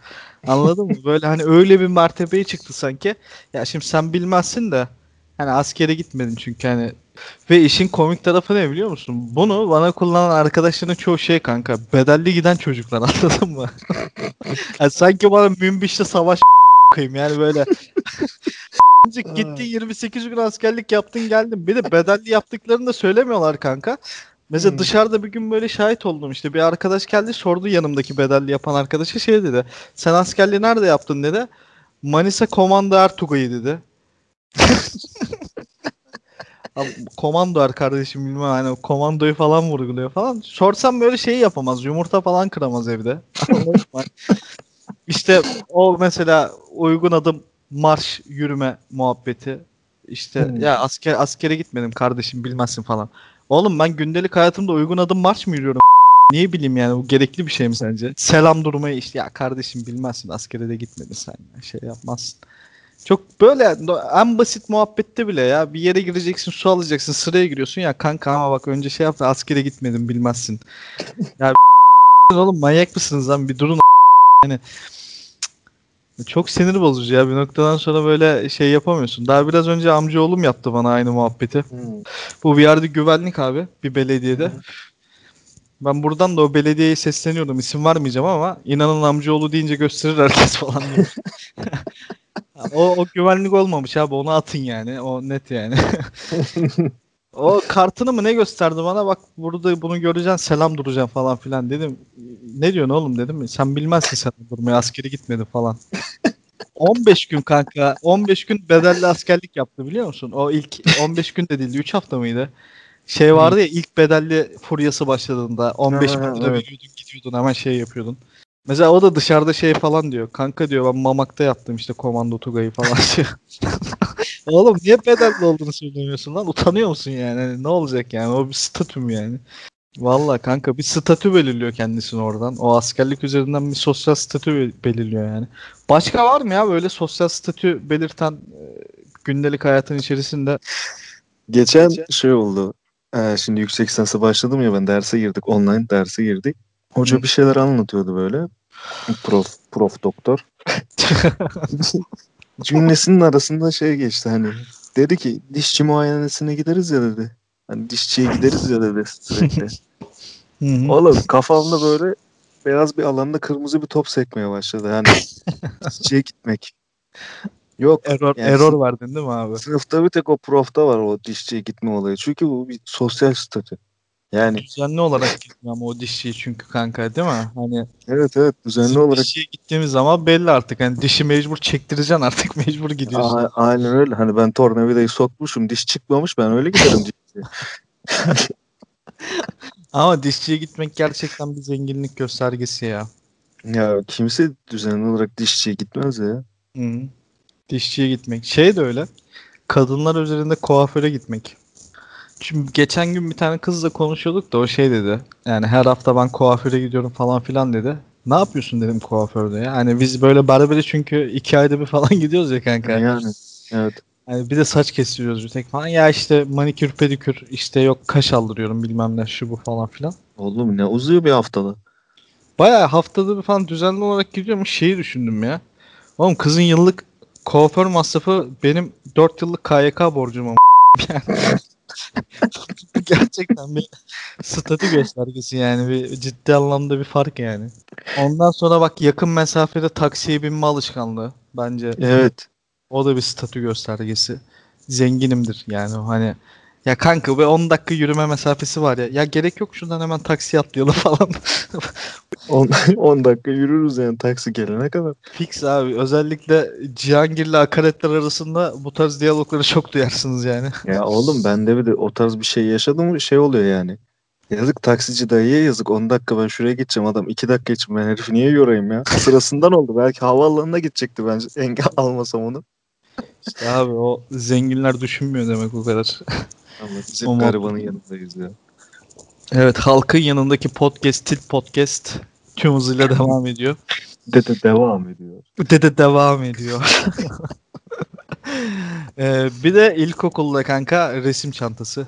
Anladın mı? Böyle hani öyle bir mertebeye çıktı sanki. Ya şimdi sen bilmezsin de hani askere gitmedin çünkü hani ve işin komik tarafı ne biliyor musun? Bunu bana kullanan arkadaşların çoğu şey kanka. Bedelli giden çocuklar anladın mı? Yani sanki bana Münbiş'te savaş koyayım yani böyle. Gittin 28 gün askerlik yaptın geldin. Bir de bedelli yaptıklarını da söylemiyorlar kanka. Mesela Hmm. dışarıda bir gün böyle şahit oldum işte bir arkadaş geldi sordu yanımdaki bedelli yapan arkadaşa şey dedi. Sen askerliği nerede yaptın dedi. Manisa Komando Ertugay'ı dedi. Abi, komando er kardeşim bilmem hani komandoyu falan vurguluyor falan. Sorsam böyle şeyi yapamaz. Yumurta falan kıramaz evde. Mı? işte o mesela uygun adım marş yürüme muhabbeti. İşte Hmm. ya asker askere gitmedim kardeşim bilmezsin falan. Oğlum ben gündelik hayatımda uygun adım marş mı yürüyorum? Niye bileyim yani bu gerekli bir şey mi sence? Selam durmayı işte ya kardeşim bilmezsin askere de gitmedin sen ya, şey yapmazsın. Çok böyle en basit muhabbette bile ya bir yere gireceksin su alacaksın sıraya giriyorsun ya kanka ama bak önce şey yap da askere gitmedim bilmezsin. Ya oğlum manyak mısınız lan bir durun yani çok sinir bozucu ya bir noktadan sonra böyle şey yapamıyorsun. Daha biraz önce amcaoğlum yaptı bana aynı muhabbeti. Hmm. Bu bir yerde güvenlik abi bir belediyede. Ben buradan da o belediyeye sesleniyordum. İsim vermeyeceğim ama inanın amcaoğlu deyince gösterir herkes falan o, o güvenlik olmamış abi onu atın yani. O net yani. o kartını mı ne gösterdi bana bak burada bunu göreceksin selam duracaksın falan filan dedim. Ne diyorsun oğlum dedim. Sen bilmezsin selam durmayı askeri gitmedi falan. 15 gün kanka 15 gün bedelli askerlik yaptı biliyor musun? O ilk 15 gün de değildi 3 hafta mıydı? Şey vardı ya ilk bedelli furyası başladığında 15 Ha, bin lira evet. gidiyordun hemen şey yapıyordun. Mesela o da dışarıda şey falan diyor. Kanka diyor ben Mamak'ta yaptım işte komando Tugay'ı falan diyor. Oğlum niye bedelli olduğunu söylemiyorsun lan? Utanıyor musun yani? Hani ne olacak yani? O bir statü mü yani? Valla kanka bir statü belirliyor kendisini oradan. O askerlik üzerinden bir sosyal statü be- belirliyor yani. Başka var mı ya böyle sosyal statü belirten e, gündelik hayatın içerisinde? Geçen şey oldu. Ee, şimdi yüksek lisansa başladım ya ben derse girdik. Online derse girdik. Hoca Hı. bir şeyler anlatıyordu böyle. Prof, prof doktor. Cümlesinin arasında şey geçti hani. Dedi ki dişçi muayenesine gideriz ya dedi. Hani dişçiye gideriz ya dedi sürekli. Oğlum kafamda böyle beyaz bir alanda kırmızı bir top sekmeye başladı. Yani dişçiye gitmek. Yok Error, Yani error verdin değil mi abi? sınıfta bir tek o profta var o dişçiye gitme olayı. Çünkü bu bir sosyal statü. Yani Düzenli olarak gitmiyor ama o dişçiyi çünkü kanka değil mi? Hani evet evet düzenli olarak dişçiye gittiğimiz zaman belli artık. Hani dişi mecbur çektireceksin artık mecbur gidiyorsun. A- aynen öyle. Hani ben tornavidayı sokmuşum diş çıkmamış ben öyle giderim dişçiye. Ama dişçiye gitmek gerçekten bir zenginlik göstergesi ya. ya kimse düzenli olarak dişçiye gitmez ya. Hı. Dişçiye gitmek. Şey de öyle. Kadınlar üzerinde kuaföre gitmek. Çünkü geçen gün bir tane kızla konuşuyorduk da o şey dedi. Yani her hafta ben kuaföre gidiyorum falan filan dedi. Ne yapıyorsun dedim kuaförde ya. Hani biz böyle berbere çünkü iki ayda bir falan gidiyoruz ya kanka. Yani evet. Hani bir de saç kestiriyoruz bir tek falan. Ya işte manikür pedikür işte yok kaş aldırıyorum bilmem ne şu bu falan filan. Oğlum ne uzuyor bir haftada. Bayağı haftada bir falan düzenli olarak gidiyormuş şeyi düşündüm ya. Oğlum kızın yıllık kuaför masrafı benim 4 yıllık KYK borcum ama. Gerçekten bir statü göstergesi yani bir ciddi anlamda bir fark yani. Ondan sonra bak yakın mesafede taksiye binme alışkanlığı bence. Evet. O da bir statü göstergesi. Zenginimdir yani hani ya kanka be 10 dakika yürüme mesafesi var ya. Ya gerek yok şuradan hemen taksi atlayalım falan. 10, 10 dakika yürürüz yani taksi gelene kadar. Fix abi. Özellikle Cihangir'le akaretler arasında bu tarz diyalogları çok duyarsınız yani. Ya oğlum ben de bir de o tarz bir şey yaşadım mı şey oluyor yani. Yazık taksici dayıya yazık 10 dakika ben şuraya gideceğim adam 2 dakika için ben herifi niye yorayım ya? Sırasından oldu belki havaalanına gidecekti bence engel almasam onu. İşte abi o zenginler düşünmüyor demek o kadar. Ama biz O garibanın yanındayız ya. Evet halkın yanındaki podcast, Tit Podcast tüm hızıyla devam ediyor. Dede devam ediyor. Dede devam ediyor. Ee, bir de ilkokulda kanka resim çantası.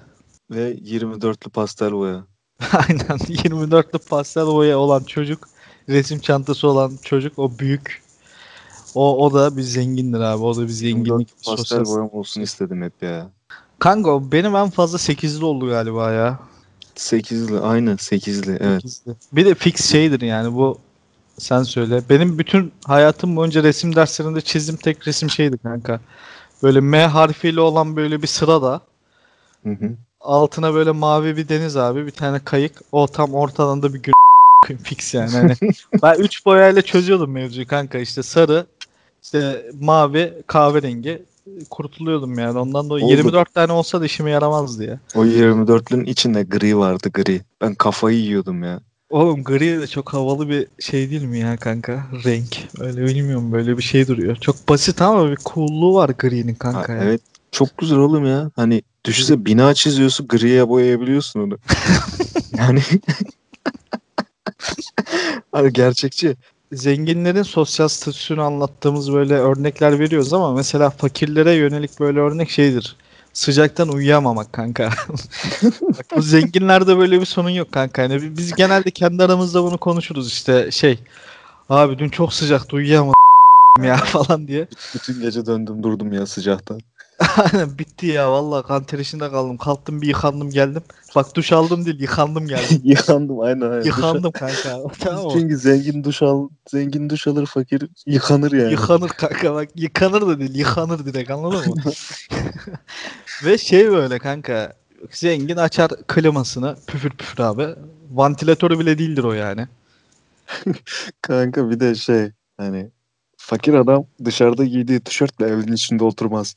Ve 24'lü pastel boya. Aynen 24'lü pastel boya olan çocuk, resim çantası olan çocuk o büyük. O o da bir zengindir abi. O da bir 24'lü zenginlik. pastel Sosyal... boyam olsun istedim hep ya. Kanka benim en fazla 8'li oldu galiba ya. 8'li aynı 8'li evet. 8'li. Bir de fix şeydir yani bu sen söyle. Benim bütün hayatım boyunca resim derslerinde çizdiğim tek resim şeydi kanka. Böyle M harfiyle olan böyle bir sırada Hı hı. altına böyle mavi bir deniz abi bir tane kayık o tam ortadan da bir gün fix yani hani ben 3 boyayla çözüyordum mevzuyu kanka işte sarı işte mavi kahverengi kurtuluyordum yani ondan dolayı Oldu. 24 tane olsa da işime yaramazdı ya. O 24'lünün içinde gri vardı gri. Ben kafayı yiyordum ya. Oğlum gri de çok havalı bir şey değil mi ya kanka? Renk. Öyle bilmiyorum böyle bir şey duruyor. Çok basit ama bir cool'luğu var gri'nin Ha, kanka ya. evet çok güzel oğlum ya. Hani düşünsene bina çiziyorsun griye boyayabiliyorsun onu. yani hani gerçekçi. Zenginlerin sosyal statüsünü anlattığımız böyle örnekler veriyoruz ama mesela fakirlere yönelik böyle örnek şeydir. Sıcaktan uyuyamamak kanka. Bak, bu zenginlerde böyle bir sorun yok kanka. Yani biz genelde kendi aramızda bunu konuşuruz işte şey. Abi dün çok sıcaktı uyuyamadım ya falan diye. Bütün gece döndüm durdum ya sıcaktan. Aynen bitti ya vallahi kan terişinde kaldım. Kalktım bir yıkandım geldim. Bak duş aldım değil yıkandım geldim. Yıkandım aynen aynen. yıkandım kanka. Tamam? Çünkü zengin duş al, zengin duş alır fakir yıkanır yani. Yıkanır kanka bak yıkanır da değil yıkanır direkt anladın mı? Ve şey böyle kanka zengin açar klimasını püfür püfür abi. Vantilatörü bile değildir o yani. Kanka bir de şey hani fakir adam dışarıda giydiği tişörtle evin içinde oturmaz.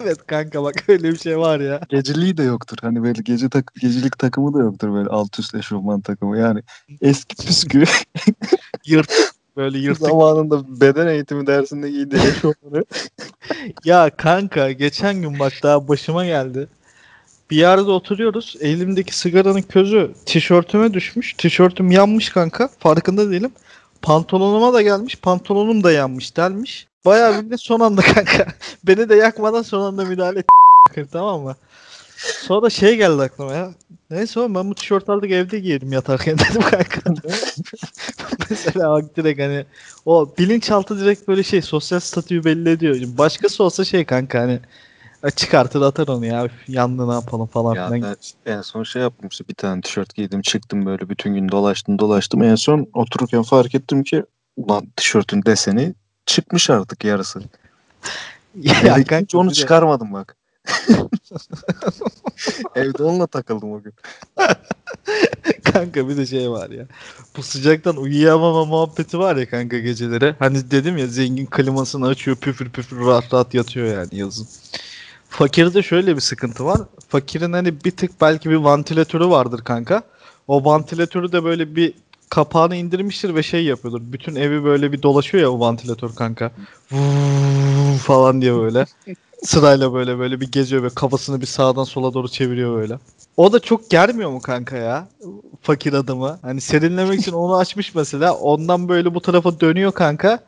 Evet kanka bak öyle bir şey var ya. Geceliği de yoktur. Hani böyle gece tak gecelik takımı da yoktur böyle alt üst eşofman takımı. Yani eski püskü Yırtık böyle yırtık. zamanında beden eğitimi dersinde giydiği eşofmanı. Ya kanka geçen gün bak daha başıma geldi. Bir yerde oturuyoruz. Elimdeki sigaranın közü tişörtüme düşmüş. Tişörtüm yanmış kanka. Farkında değilim. Pantolonuma da gelmiş. Pantolonum da yanmış delmiş. Bayağı bildiğin son anda kanka. Beni de yakmadan son anda müdahale etti. tamam mı? Sonra şey geldi aklıma ya. Neyse oğlum ben bu tişört artık evde giyerim yatarken dedim kanka. Mesela bak direkt hani o bilinçaltı direkt böyle şey sosyal statüyü belli ediyor. Başkası olsa şey kanka hani "Ya çıkartır atar onu ya yandı ne yapalım falan ya filan. ben en son şey yaptım işte bir tane tişört giydim çıktım böyle bütün gün dolaştım dolaştım. En son otururken fark ettim ki ulan tişörtün deseni çıkmış artık yarısı. Ya, hiç kanka onu çıkarmadım bak. Evde onunla takıldım o gün. kanka bir de şey var ya. Bu sıcaktan uyuyamama muhabbeti var ya kanka geceleri. Hani dedim ya zengin klimasını açıyor püfür püfür rahat rahat yatıyor yani yazın. Fakirde şöyle bir sıkıntı var. Fakirin hani bir tık belki bir vantilatörü vardır kanka. O vantilatörü de böyle bir kapağını indirmiştir ve şey yapıyordur. Bütün evi böyle bir dolaşıyor ya o vantilatör kanka. Vuuu falan diye böyle. Sırayla böyle böyle bir geziyor ve kafasını bir sağdan sola doğru çeviriyor böyle. O da çok germiyor mu kanka ya? Fakir adamı. Hani serinlemek için onu açmış mesela. Ondan böyle bu tarafa dönüyor kanka.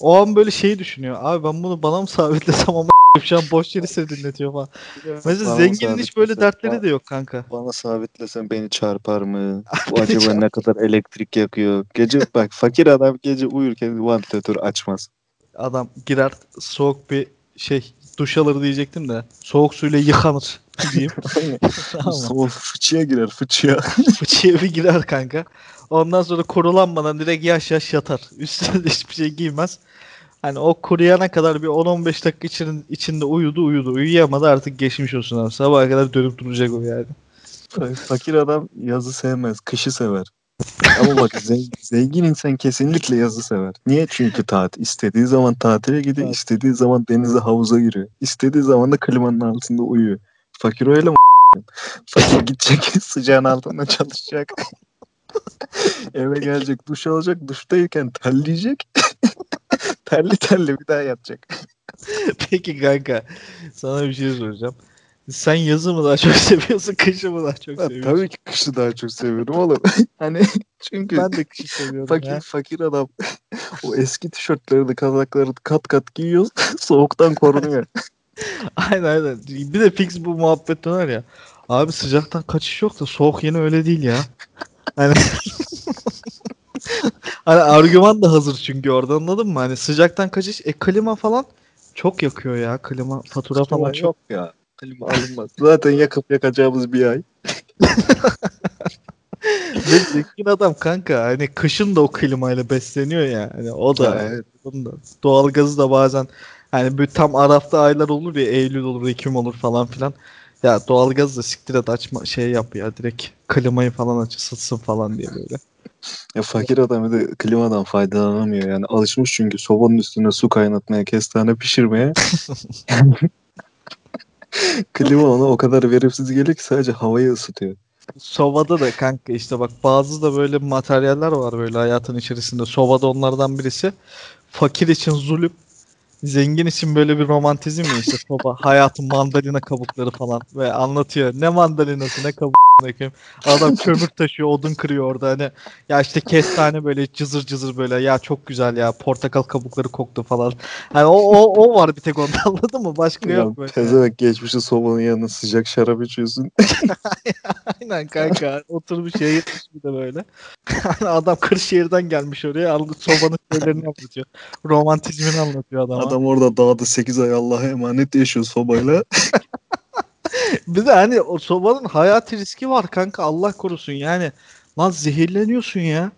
O an böyle şeyi düşünüyor. Abi ben bunu bana mı sabitlesem ama an boş yeri serinletiyor falan. Mesela Bana zenginin hiç böyle dertleri de yok kanka. Bana sabitlesen beni çarpar mı? Bu acaba ne kadar elektrik yakıyor? Gece bak fakir adam gece uyurken vantilatör açmaz. Adam girer soğuk bir şey duş alır diyecektim de soğuk suyla yıkanır diyeyim. Soğuk fıçıya girer fıçıya. Fıçıya bir girer kanka. Ondan sonra kurulanmadan direkt yaş yaş yatar. Üstüne de hiçbir şey giymez. Hani o kuruyana kadar bir 10-15 dakika için, içinde uyudu uyudu. Uyuyamadı artık geçmiş olsun abi. Sabaha kadar dönüp duracak o yani. Fakir adam yazı sevmez, kışı sever. Ama bak zen- zengin insan kesinlikle yazı sever. Niye? Çünkü tatil. istediği zaman tatile gidiyor, Evet. istediği zaman denize havuza giriyor. İstediği zaman da klimanın altında uyuyor. Fakir öyle mi? Fakir gidecek sıcağın altında çalışacak. Eve gelecek, duş alacak, duştayken terleyecek. terli terli bir daha yatacak. Peki kanka sana bir şey soracağım. Sen yazı mı daha çok seviyorsun, kışı mı daha çok Ben seviyorsun? tabii ki kışı daha çok seviyorum oğlum. hani çünkü Ben de kışı seviyorum Fakir ya. fakir adam o eski tişörtlerini kazakları kat kat giyiyor soğuktan korunuyor. Aynen aynen. Bir de fix bu muhabbet döner ya. Abi sıcaktan kaçış yok da soğuk yeni öyle değil ya. Hani hani argüman da hazır çünkü orada anladın mı? Hani sıcaktan kaçış e klima falan çok yakıyor ya. Klima fatura falan Falan çok. yok ya. Klima alınmaz. Zaten yakıp yakacağımız bir ay. Ve zengin adam kanka hani kışın da o klimayla besleniyor ya. Hani o da Ha, evet. Da. Doğalgazı da bazen hani bir tam Araf'ta aylar olur ya Eylül olur Ekim olur falan filan. Ya doğalgazı da siktir et açma şey yap ya direkt klimayı falan aç ısıtsın falan diye böyle. Ya fakir adam bir de klimadan faydalanamıyor yani. Alışmış çünkü sobanın üstüne su kaynatmaya, kestane pişirmeye. Klima ona o kadar verimsiz geliyor ki sadece havayı ısıtıyor. Sobada da kanka işte bak bazı da böyle materyaller var böyle hayatın içerisinde. Sobada onlardan birisi. Fakir için zulüm. Zengin için böyle bir romantizm ya işte soba. Hayatın mandalina kabukları falan. Ve anlatıyor. Ne mandalinası ne kabuk. Adam kömür taşıyor, odun kırıyor orada hani. Ya işte kestane böyle cızır cızır böyle. Ya çok güzel ya. Portakal kabukları koktu falan. Hani o, o, o var bir tek onda anladın mı? Başka Ya, yok böyle. pezevenk geçmişi sobanın yanına sıcak şarap içiyorsun. Aynen kanka. Oturmuş yayılmış bir de böyle. Adam Kırşehir'den gelmiş oraya. Aldı sobanın şeylerini anlatıyor. Romantizmini anlatıyor adama. Adam orada dağda 8 ay Allah'a emanet yaşıyor sobayla. Bir de hani o sobanın hayati riski var kanka. Allah korusun yani. Lan zehirleniyorsun ya.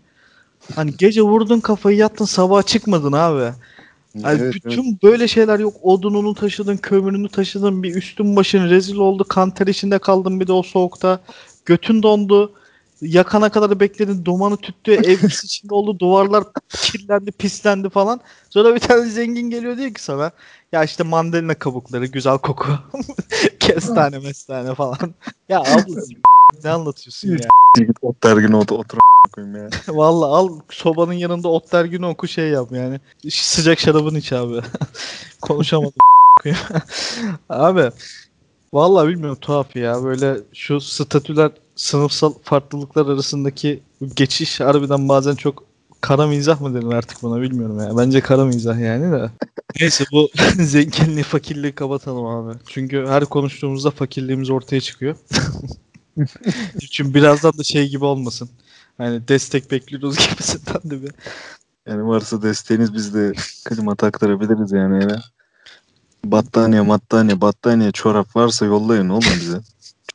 Hani gece vurdun kafayı yattın sabaha çıkmadın abi. Yani Evet, bütün böyle şeyler yok. Odununu taşıdın, kömürünü taşıdın, bir üstün başın rezil oldu. Kanter içinde kaldın bir de o soğukta. Götün dondu. Yakana kadar bekledin. Dumanı tüttü. Ev içinde oldu. Duvarlar kirlendi, pislendi falan. Sonra bir tane zengin geliyor diyor ki sana. Ya işte mandalina kabukları, güzel koku. Kestane, mestane falan. Ya abla ne anlatıyorsun ya? Git ot dergine otur, otur koyayım ya. Vallahi al sobanın yanında ot dergini oku şey yap yani. Sıcak şarabını iç abi. Konuşamadım. abi vallahi bilmiyorum tuhaf ya. Böyle şu statüler sınıfsal farklılıklar arasındaki geçiş harbiden bazen çok kara mizah mı denir artık buna bilmiyorum ya. Bence kara mizah yani de. Neyse bu zenginliği fakirliği kapatalım abi. Çünkü her konuştuğumuzda fakirliğimiz ortaya çıkıyor. Çünkü birazdan da şey gibi olmasın. Hani destek bekliyoruz gibisinden de bir. Yani varsa desteğiniz biz de klima taktırabiliriz yani eve. Battaniye, battaniye, battaniye, çorap varsa yollayın oğlum bize.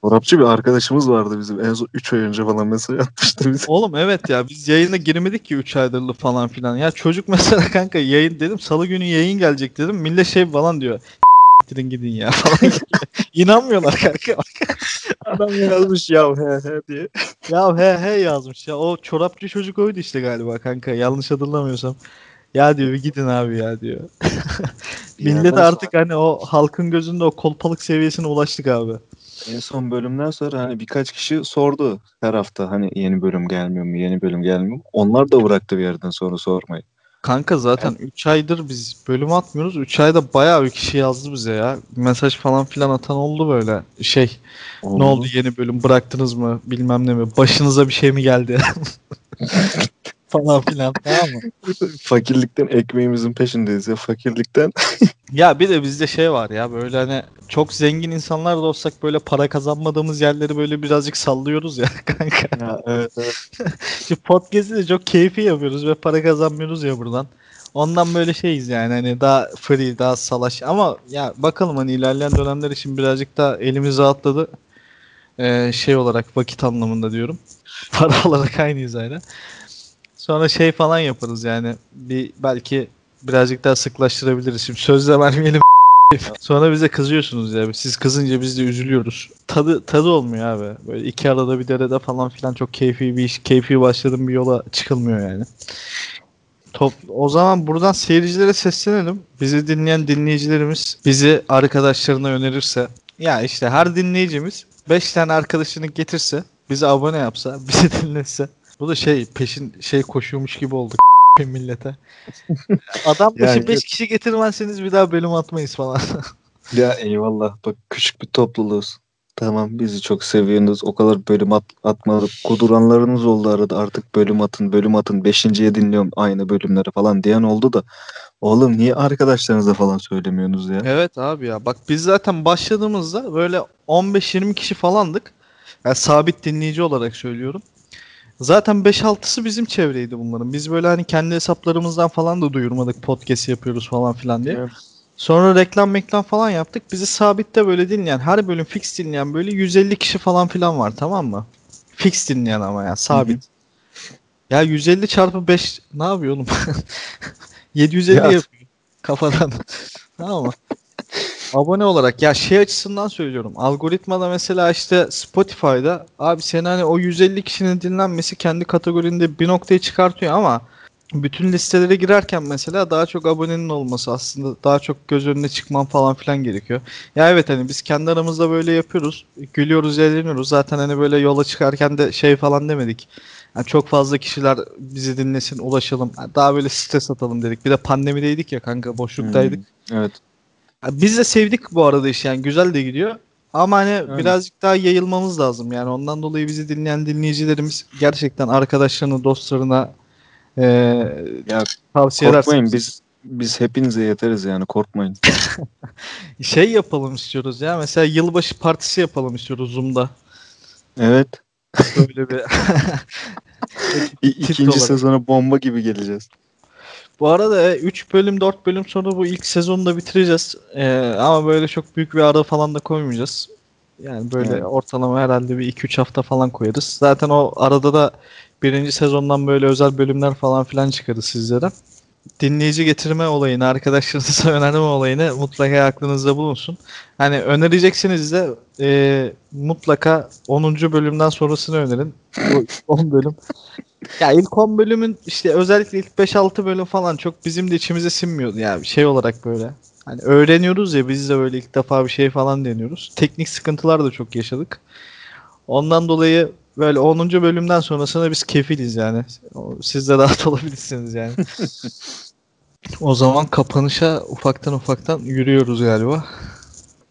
Çorapçı bir arkadaşımız vardı bizim. En son 3 ay önce falan mesaj atmıştı bize. Oğlum evet ya biz yayına girmedik ki 3 aydır falan filan. Ya çocuk mesela kanka yayın dedim salı günü yayın gelecek dedim. Millet şey falan diyor. Gidin gidin ya falan. İnanmıyorlar kanka. Adam yazmış ya he he diye. ya he he yazmış ya. O çorapçı çocuk oydu işte galiba kanka. Yanlış hatırlamıyorsam. Ya diyor bir gidin abi ya diyor. Millet artık hani o halkın gözünde o kolpalık seviyesine ulaştık abi. En son bölümden sonra hani birkaç kişi sordu her hafta hani yeni bölüm gelmiyor mu, yeni bölüm gelmiyor mu? Onlar da bıraktı bir yerden sonra sormayı. Kanka zaten 3 aydır biz bölüm atmıyoruz. 3 ayda bayağı bir kişi yazdı bize ya. Mesaj falan filan atan oldu böyle. Şey ne oldu yeni bölüm bıraktınız mı bilmem ne mi. Başınıza bir şey mi geldi? falan filan tamam mı? Fakirlikten ekmeğimizin peşindeyiz ya fakirlikten. Ya bir de bizde şey var ya böyle hani çok zengin insanlar da olsak böyle para kazanmadığımız yerleri böyle birazcık sallıyoruz ya kanka. ya, evet, evet. Şu podcast'i de çok keyfi yapıyoruz ve para kazanmıyoruz ya buradan. Ondan böyle şeyiz yani hani daha free daha salaş ama ya bakalım hani ilerleyen dönemler için birazcık daha elimiz rahatladı. Ee, şey olarak vakit anlamında diyorum. Para olarak aynıyız aynen. Sonra şey falan yaparız yani bir belki birazcık daha sıklaştırabiliriz. Şimdi sözle vermeyelim. Sonra bize kızıyorsunuz ya. Siz kızınca biz de üzülüyoruz. Tadı tadı olmuyor abi. Böyle iki arada bir derede falan filan çok keyfi bir iş, keyfi başladığım bir yola çıkılmıyor yani. Top, o zaman buradan seyircilere seslenelim. Bizi dinleyen dinleyicilerimiz bizi arkadaşlarına önerirse ya işte her dinleyicimiz 5 tane arkadaşını getirse bizi abone yapsa bizi dinlese bu da şey peşin şey koşuyormuş gibi olduk millete. Adam başı Yani- 5 kişi getirmezseniz bir daha bölüm atmayız falan. Ya eyvallah bak küçük bir topluluğuz. Tamam bizi çok seviyorsunuz. O kadar bölüm at, atmadık. Kuduranlarınız oldu arada. Artık bölüm atın bölüm atın. Beşinciye dinliyorum aynı bölümleri falan diyen oldu da. Oğlum niye arkadaşlarınıza falan söylemiyorsunuz ya? Evet abi ya bak biz zaten başladığımızda böyle 15-20 kişi falandık. Yani sabit dinleyici olarak söylüyorum. Zaten 5-6'sı bizim çevreydi bunların. Biz böyle hani kendi hesaplarımızdan falan da duyurmadık podcast yapıyoruz falan filan diye. Evet. Sonra reklam meklam falan yaptık. Bizi sabitte böyle dinleyen, her bölüm fix dinleyen böyle 150 kişi falan filan var tamam mı? Fix dinleyen ama ya sabit. Ya 150 çarpı 5 ne yapıyor oğlum? 750 Ya. yapıyor kafadan. tamam mı? Abone olarak ya şey açısından söylüyorum. Algoritmada mesela işte Spotify'da abi sen hani o 150 kişinin dinlenmesi kendi kategorinde bir noktayı çıkartıyor ama bütün listelere girerken mesela daha çok abonenin olması aslında daha çok göz önüne çıkman falan filan gerekiyor. Ya evet hani biz kendi aramızda böyle yapıyoruz. Gülüyoruz, eğleniyoruz. Zaten hani böyle yola çıkarken de şey falan demedik. Yani çok fazla kişiler bizi dinlesin, ulaşalım. Daha böyle stres atalım dedik. Bir de pandemideydik ya kanka, boşluktaydık. Hmm, Evet. Biz de sevdik bu arada iş yani güzel de gidiyor. Ama hani Aynen. birazcık daha yayılmamız lazım. Yani ondan dolayı bizi dinleyen dinleyicilerimiz gerçekten arkadaşlarına, dostlarına eee Ya tavsiye korkmayın biz biz hepinize yeteriz yani korkmayın. şey yapalım istiyoruz ya. Mesela yılbaşı partisi yapalım istiyoruz Zoom'da. Evet. Böyle bir ikinci olarak. sezona bomba gibi geleceğiz. Bu arada 3 bölüm 4 bölüm sonra bu ilk sezonu da bitireceğiz. Ee, ama böyle çok büyük bir ara falan da koymayacağız. Yani böyle Evet. ortalama herhalde bir 2-3 hafta falan koyarız. Zaten o arada da birinci sezondan böyle özel bölümler falan filan çıkarız sizlere. Dinleyici getirme olayını, arkadaşlarınıza önerme olayını mutlaka aklınızda bulunsun. Hani önereceksiniz de e, mutlaka 10. bölümden sonrasını önerin. Bu 10 bölüm. Ya ilk 10 bölümün işte özellikle ilk 5-6 bölüm falan çok bizim de içimize sinmiyordu ya bir şey olarak böyle. Hani öğreniyoruz ya biz de böyle ilk defa bir şey falan deniyoruz. Teknik sıkıntılar da çok yaşadık. Ondan dolayı böyle 10. bölümden sonrasında biz kefiliz yani. Siz de rahat olabilirsiniz yani. o zaman kapanışa ufaktan ufaktan yürüyoruz galiba.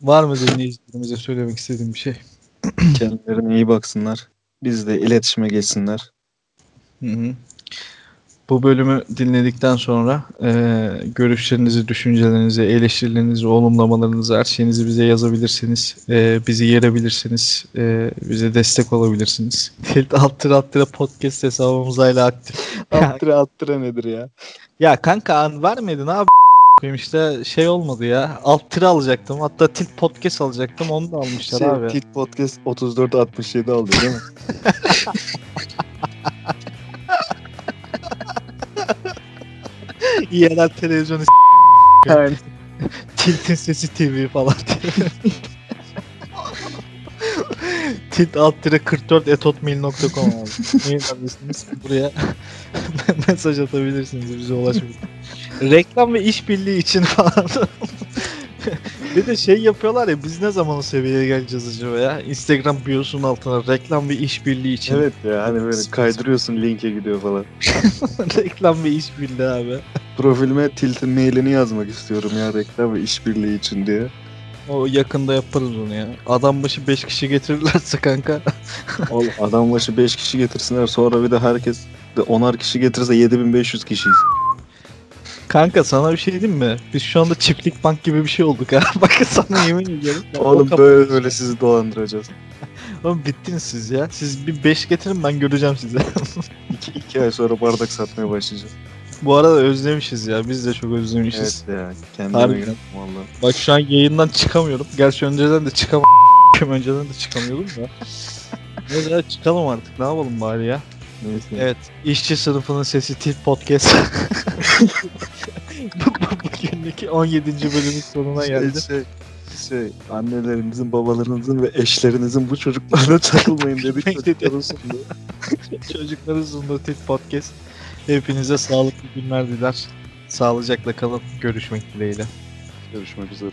Var mı dinleyicilerimize söylemek istediğim bir şey? Kendilerine iyi baksınlar. Bizle iletişime geçsinler. Hı hı. Bu bölümü dinledikten sonra e, görüşlerinizi, düşüncelerinizi, eleştirilerinizi, olumlamalarınızı, her şeyinizi bize yazabilirsiniz. E, bizi yerebilirsiniz. E, bize destek olabilirsiniz. Tilt Alttıra Alttıra podcast hesabımız hala aktif. Attıra attıra nedir ya? Ya kanka an vermedin abi koyayım işte şey olmadı ya. Alt tire alacaktım. Hatta Tilt podcast alacaktım. Onu da almışlar Şey, abi. Tit Podcast 3467 aldı değil mi? Yerel televizyonu Aynen. Tilt'in sesi TV falan diye. Tilt alt tire 44 etotmail.com abi. Mail adresimiz buraya mesaj atabilirsiniz bize ulaşabilir. Reklam ve işbirliği için falan. Bir de şey yapıyorlar ya biz ne zaman o seviyeye geleceğiz acaba ya? Instagram biosunun altına reklam ve işbirliği için. Evet ya hani böyle kaydırıyorsun linke gidiyor falan. reklam ve işbirliği abi. Profilime Tilt'in mailini yazmak istiyorum ya reklam ve işbirliği için diye. O yakında yaparız onu ya. Adam başı 5 kişi getirirlerse kanka. Oğlum adam başı 5 kişi getirsinler sonra bir de herkes de 10'ar kişi getirirse 7500 kişiyiz. Kanka sana bir şey diyeyim mi? Biz şu anda çiftlik bank gibi bir şey olduk ha. Bakın sana yemin ediyorum. Oğlum O böyle böyle sizi dolandıracağız. Oğlum bittiniz siz ya. Siz bir 5 getirin ben göreceğim sizi. 2 2 ay sonra bardak satmaya başlayacağız. Bu arada özlemişiz ya. Biz de çok özlemişiz. Evet ya kendime Harbiden. geldim valla. Bak şu an yayından çıkamıyorum. Gerçi önceden de çıkamam. önceden de çıkamıyordum da. Neyse çıkalım artık. Ne yapalım bari ya. Neyse. Evet. İşçi sınıfının sesi Tilt Podcast. Bugünlük 17. bölümün sonuna geldi. Şey, şey, şey, annelerinizin, babalarınızın ve eşlerinizin bu çocuklarla takılmayın dedik çocukların sonunda. Çocukların sunduğu Tit Podcast. Hepinize sağlıklı günler diler. Sağlıcakla kalın. Görüşmek dileğiyle. Görüşmek üzere.